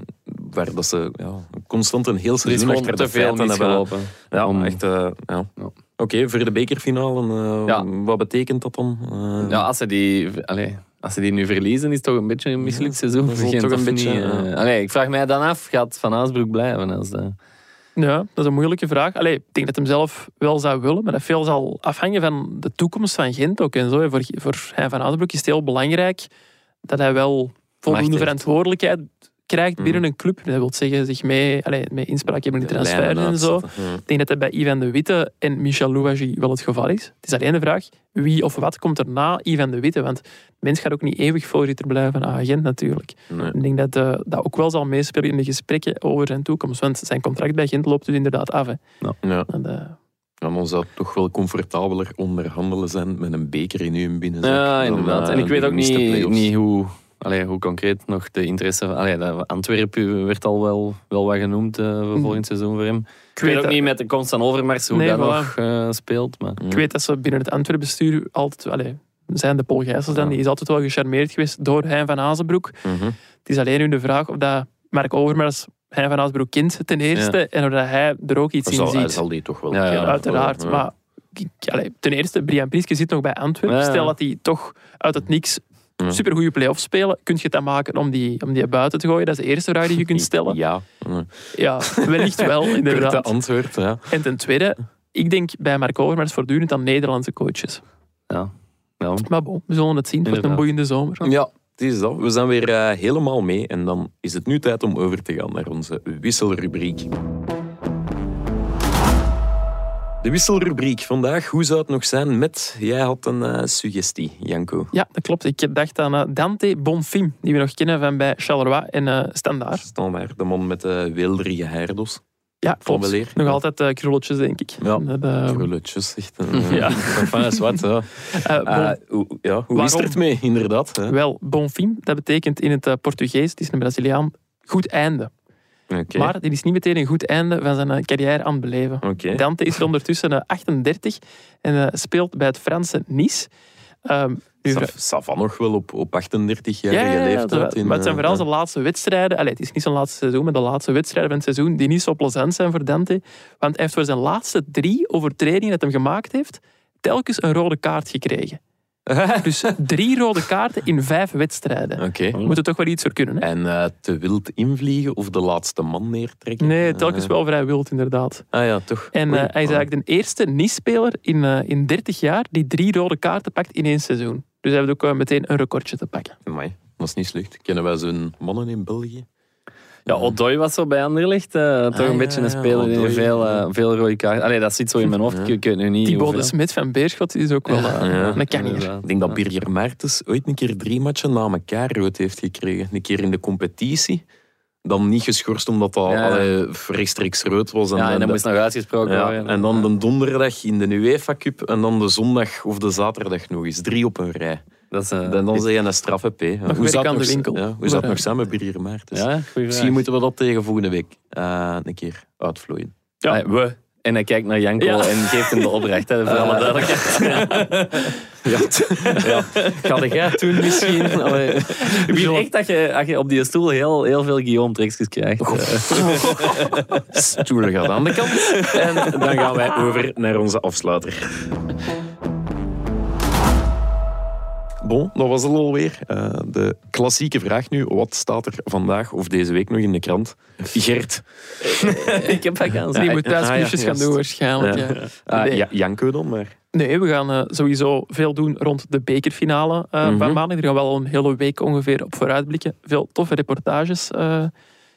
waar dat ze ja, constant een heel seizoen achter te de veel feiten hebben. misgelopen. Ja, om- echt. eh, ja. Ja. Oké, voor de bekerfinale, eh, Ja. wat betekent dat dan? Eh, Ja, als ze die... Allee, als ze die nu verliezen, is het toch een beetje een mislukt seizoen. Gent, toch een beetje, niet? ja. Allee, ik vraag mij dan af, gaat Van Aasbroek blijven? Als de... Ja, dat is een moeilijke vraag. Allee, ik denk dat hem zelf wel zou willen, maar dat veel zal afhangen van de toekomst van Gent ook. En zo. Voor, voor hij van Azenbroek is het heel belangrijk dat hij wel voldoende verantwoordelijkheid krijgt binnen Mhm. een club. Dat wil zeggen, zich mee, allee, mee inspraak hebben in de lijnen en zo. Ja. Ik denk dat dat bij Ivan de Witte en Michel Louagie wel het geval is. Het is alleen de vraag, wie of wat komt er na Ivan de Witte? Want mens gaat ook niet eeuwig voorzitter blijven van agent natuurlijk. Nee. Ik denk dat eh, dat ook wel zal meespelen in de gesprekken over zijn toekomst. Want zijn contract bij Gent loopt dus inderdaad af. Hè. Ja. En, eh, Ja, dan zou het toch wel comfortabeler onderhandelen zijn met een beker in uw binnenzak. Ja, dan, inderdaad. eh, En ik weet ook niet, niet hoe, allee, hoe concreet nog de interesse van... Allee, dat Antwerpen werd al wel, wel wat genoemd eh, voor volgend seizoen voor hem. Ik weet weet ook dat- niet met de komst van Overmars hoe Nee, dat voilà. nog eh, speelt. Maar... Ik weet dat ze binnen het Antwerpen-bestuur altijd... Allee, zijn de Paul Gijsels dan, Ja. die is altijd wel gecharmeerd geweest door Hein van Azenbroek. Mhm. Het is alleen nu de vraag of dat Mark Overmars Hein van Azenbroek kent ten eerste en of dat hij er ook iets Hij in hij ziet. zal die toch wel Ja, ja, kennen. Uiteraard. Ja. Maar allee, ten eerste, Brian Prieske zit nog bij Antwerpen. Ja, ja. Stel dat hij toch uit het niks Ja. supergoeie play-offs spelen, kun je het dan maken om die, om die buiten te gooien? Dat is de eerste vraag die je kunt stellen. Ja. Ja. Wellicht wel, Korte inderdaad. antwoord, ja. En ten tweede, ik denk bij Mark Overmars voortdurend aan Nederlandse coaches. Ja. Ja. Maar bon, we zullen het zien. Het wordt een boeiende zomer. Ja, het is dat. We zijn weer eh, helemaal mee. En dan is het nu tijd om over te gaan naar onze wisselrubriek. De wisselrubriek vandaag. Hoe zou het nog zijn met... Jij had een uh, suggestie, Janko. Ja, dat klopt. Ik dacht aan uh, Dante Bonfim, die we nog kennen van bij Charleroi en uh, Standaard. Standaard, de man met de weelderige hairdos. Ja, klopt. Nog altijd uh, krulletjes, denk ik. Ja, uh, krulletjes. Echt uh, ja. Enfin, is wat, ja. hoe, ja, hoe is het mee, inderdaad? Hè? Wel, bonfim, dat betekent in het Portugees, het is een Braziliaan, goed einde. Okay. Maar dit is niet meteen een goed einde van zijn carrière aan het beleven. Okay. Dante is er ondertussen 38 en speelt bij het Franse Nice. Um, Savan nog wel op, op 38-jarige ja, ja, leeftijd. In, maar het zijn vooral zijn laatste wedstrijden. Allee, het is niet zijn laatste seizoen, maar de laatste wedstrijden van het seizoen die niet zo plezant zijn voor Dante. Want hij heeft voor zijn laatste drie overtredingen dat hij gemaakt heeft, telkens een rode kaart gekregen. dus drie rode kaarten in vijf wedstrijden. Okay. We moeten toch wel iets voor kunnen. Hè? En uh, te wild invliegen of de laatste man neertrekken? Nee, telkens uh, wel vrij wild inderdaad. Ah ja, toch. En uh, hij is eigenlijk de eerste Nice-speler in, in 30 jaar die drie rode kaarten pakt in één seizoen. Dus hij heeft ook meteen een recordje te pakken. Amai, dat is niet slecht. Kennen wij zo'n mannen in België? Ja, Odoi was zo bij Anderlecht. Uh, toch Ah, een beetje een speler die veel, uh, ja. veel rode kaarten... Allee, dat zit zo in mijn hoofd. Ja. Ik weet nu niet Thibaut de hoeveel. Smet van Beerschot is ook wel uh, Ja. een kanjer. Ik denk dat Birger Maartens ooit een keer drie matchen na elkaar rood heeft gekregen. Een keer in de competitie. Dan niet geschorst omdat dat Ja. allee, rechtstreeks rood was. Ja, en de- dat moest nog uitgesproken ja, worden. en dan de donderdag in de UEFA Cup en dan de zondag of de zaterdag nog eens. Drie op een rij. Dat is, eh, En dan je een straffe P. Ja. werk Hoe zou aan het de nog, winkel. ja, hoe Maar, nog zijn met Birger Maartens? ja, goeie vraag. Misschien moeten we dat tegen volgende week eh, een keer uitvlooien. Ja. We. En hij kijkt naar Janko Ja. en geeft hem de opdracht, hè, voor alle duidelijkheid. Ja, ja. Ga jij doen misschien? Allee. Ik echt dat je, als je op die stoel heel, heel veel Guillaume-trekjes krijgt. Eh, Stoelen gaat aan de kant. En dan gaan wij over naar onze afsluiter. Bon, dat was het alweer. Eh, de klassieke vraag nu. Wat staat er vandaag of deze week nog in de krant? Gert. ik heb vakantie. Die Ja, moet ah, ja, thuisquizjes gaan doen waarschijnlijk. Ja. Ja. Ah, Nee. ja, Janko dan, maar... Nee, we gaan eh, sowieso veel doen rond de bekerfinale eh, Mhm. van maandag. Er gaan wel een hele week ongeveer op vooruitblikken. Veel toffe reportages eh,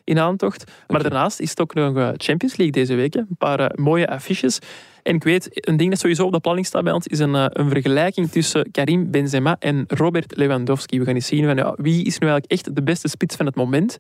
in aantocht. Maar daarnaast is het ook nog eh, Champions League deze week. hè. Een paar eh, mooie affiches. En ik weet, een ding dat sowieso op de planning staat bij ons, is een, eh, een vergelijking tussen Karim Benzema en Robert Lewandowski. We gaan eens zien van, ja, wie is nu eigenlijk echt de beste spits van het moment.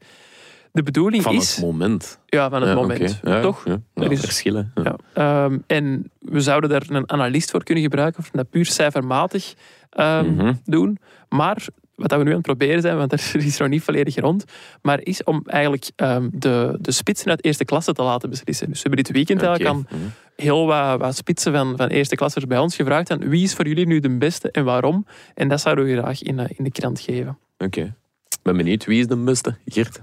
De bedoeling Van is... het moment. ja, van het Ja, moment. Ja, Toch? Ja, Er is- verschillen. Ehm, en we zouden daar een analist voor kunnen gebruiken, of dat puur cijfermatig ehm, Mhm. doen. Maar wat dat we nu aan het proberen zijn, want er is nog niet volledig rond, maar is om eigenlijk ehm, de, de spitsen uit eerste klasse te laten beslissen. Dus we hebben dit weekend eigenlijk aan. Mhm. heel wat, wat spitsen van, van eerste klassers bij ons gevraagd. En wie is voor jullie nu de beste en waarom? En dat zouden we graag in, eh, in de krant geven. Oké. Ik ben benieuwd, wie is de beste? Gert?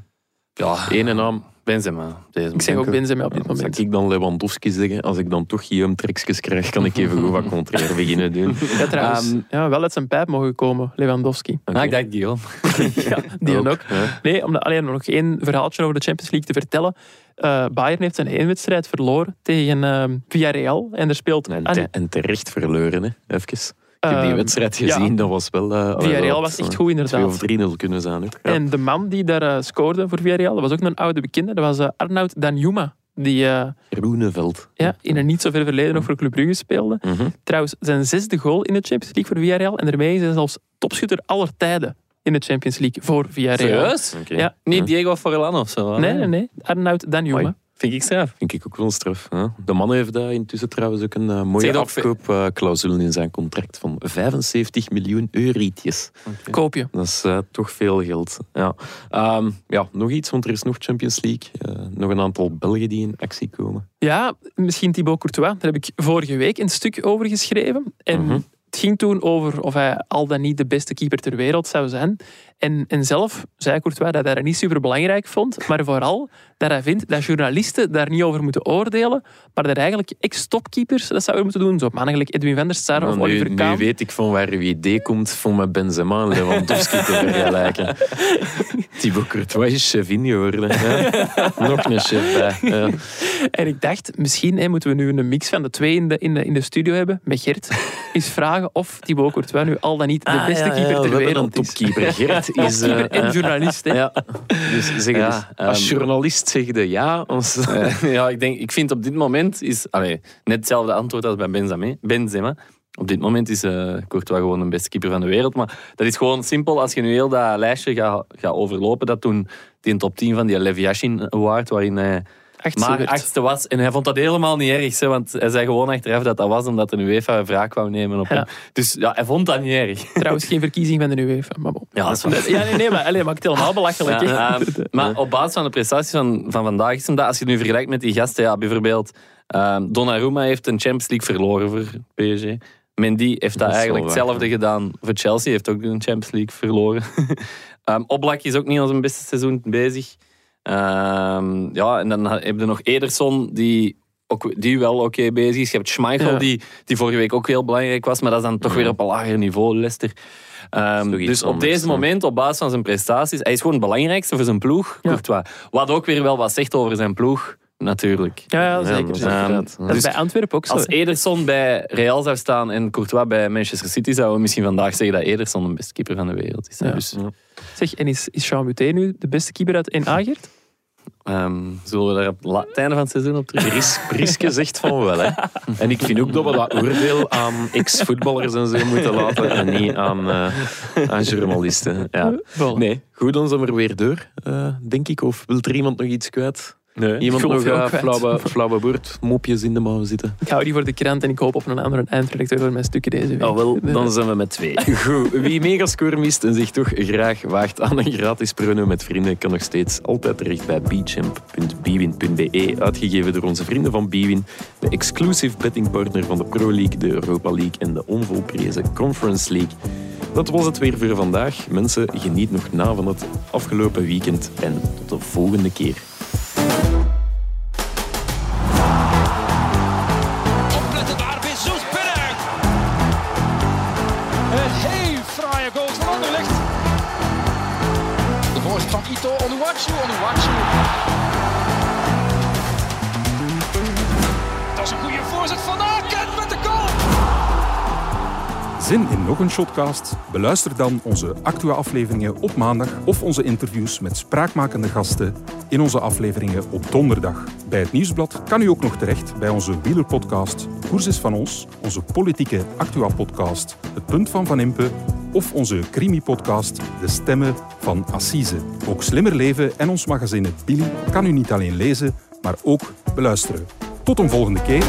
Ja, Ene naam. Benzema. Deze Ik zeg ook. Benzema op dit Zal moment. ik dan Lewandowski zeggen? Als ik dan toch Guillaume trekjes krijg, kan ik even goed wat contrair beginnen doen. Ja, trouwens, Ehm, ja, wel uit zijn pijp mogen komen, Lewandowski. Ah, ik dacht Guillaume. ja, die ook. Ja. Nee, om alleen nog één verhaaltje over de Champions League te vertellen. Eh Bayern heeft zijn één wedstrijd verloren tegen ehm Villarreal. En er speelt... En, Ah, te- en terecht verloren, hè. Even. Ik heb die ehm, wedstrijd ja. gezien, dat was wel... eh, Villarreal was echt eh, goed, 2 inderdaad. of 3-0 kunnen zijn ook. Ja. En de man die daar eh, scoorde voor Villarreal, dat was ook een oude bekende. Dat was eh, Arnoud Danjuma. Die eh, Roeneveld. ja, in een niet zo ver verleden nog voor Club Brugge speelde. Mhm. Trouwens, zijn zesde goal in de Champions League voor Villarreal. En daarmee is hij zelfs topschutter aller tijden in de Champions League voor Villarreal. Serieus? Oké. Ja. Niet Diego Forlan of zo? Nee, nee, nee. Arnoud Danjuma. Vind ik straf. Vind ik ook wel straf. hè. De man heeft daar intussen trouwens ook een eh, mooie afkoopclausule in zijn contract van 75 miljoen eurietjes. Koop je. Dat is eh, toch veel geld. Ja. Ehm, ja, nog iets, want er is nog Champions League. Eh, nog een aantal Belgen die in actie komen. Ja, misschien Thibaut Courtois. Daar heb ik vorige week een stuk over geschreven. En Mhm. Het ging toen over of hij al dan niet de beste keeper ter wereld zou zijn. En, en zelf zei Courtois dat hij dat niet super belangrijk vond. Maar vooral dat hij vindt dat journalisten daar niet over moeten oordelen. Maar dat eigenlijk ex-topkeepers dat zouden moeten doen. Zo mannen gelijk Edwin van der Sar of Maar nu, Oliver nu weet ik van waar uw idee komt van met Benzema en Lewandowski te vergelijken. Thibaut Courtois is hè. Nog een chef bij. Ja. En ik dacht, misschien hè, moeten we nu een mix van de twee in de, in de, in de studio hebben. Met Gert. Eens vragen vragen of Thibaut Courtois nu al dan niet de Ah, beste ja, keeper ter wereld een is. topkeeper. Gert is... Keeper en eh, journalist. Hè. ja. Dus zeg Ja, eens, ehm, als journalist zeg je ja. Eh, ja, ik, denk, ik vind op dit moment is... Allee, net hetzelfde antwoord als bij Benzema. Benzema. Op dit moment is eh Courtois gewoon de beste keeper van de wereld. Maar dat is gewoon simpel. Als je nu heel dat lijstje gaat, overlopen, dat toen die in top 10 van die Lev Yashin Award, waarin hij Achtste maar werd. achtste was. En hij vond dat helemaal niet erg, hè, want hij zei gewoon achteraf dat dat was omdat de UEFA een wraak wou nemen op Ja. hem. Dus ja, hij vond dat niet erg. Trouwens, geen verkiezing van de UEFA. Maar bon. Ja, dat is waar. Ja, nee, nee, maar allee, maakt het helemaal belachelijk. Ja, ehm, maar op basis van de prestaties van, van vandaag is hem dat, als je het nu vergelijkt met die gasten, ja, bijvoorbeeld ehm Donnarumma heeft een Champions League verloren voor PSG. Mendy heeft dat, eigenlijk wel waar, hetzelfde gedaan voor Chelsea, heeft ook een Champions League verloren. Ehm Oblak is ook niet aan zijn beste seizoen bezig. Ehm, ja, en dan heb je nog Ederson, die, ook, die wel oké bezig is. Je hebt Schmeichel, Ja. die, die vorige week ook heel belangrijk was, maar dat is dan toch weer op een lager niveau, Leicester. Iets dus op deze moment, op basis van zijn prestaties, hij is gewoon het belangrijkste voor zijn ploeg. Courtois. Wat ook weer wel wat zegt over zijn ploeg, natuurlijk. Ja, ja, zeker. dat is zeker. inderdaad. Dat is Dus bij Antwerpen ook zo. Als. Ederson bij Real zou staan en Courtois bij Manchester City, zouden we misschien vandaag zeggen dat Ederson de beste keeper van de wereld is. Ja. Dus Zeg, en is, is Jean Buté nu de beste keeper uit NA, Gert? ehm, zullen we daar op het einde van het seizoen op terug? Priske zegt van wel. Hè. En ik vind ook dat we dat oordeel aan ex-voetballers en zo moeten laten en niet aan, eh, aan journalisten. Ja. Nee, goed, dan zijn we er weer door, eh, denk ik. Of wil er iemand nog iets kwijt? Nee. Iemand Ik nog uh, ook kwijt. flauwe, flauwe woord, mopjes in de mouw zitten? Ik hou die voor de krant en ik hoop op een andere eindredacteur voor mijn stukken deze week. Oh, wel, dan zijn we met twee. Goed, wie Megascore mist en zich toch graag waagt aan een gratis prono met vrienden, kan nog steeds altijd terecht bij bchamp.bwin.be, uitgegeven door onze vrienden van Bwin, de exclusive bettingpartner van de Pro League, de Europa League en de onvolprezen Conference League. Dat was het weer voor vandaag. Mensen, geniet nog na van het afgelopen weekend en tot de volgende keer. Zin in nog een shotcast? Beluister dan onze Actua-afleveringen op maandag of onze interviews met spraakmakende gasten in onze afleveringen op donderdag. Bij het Nieuwsblad kan u ook nog terecht bij onze wielerpodcast Koers is van ons, onze politieke Actua-podcast Het Punt van Van Impe of onze crimi-podcast De Stemmen van Assise. Ook Slimmer Leven en ons magazine Billy kan u niet alleen lezen, maar ook beluisteren. Tot een volgende keer.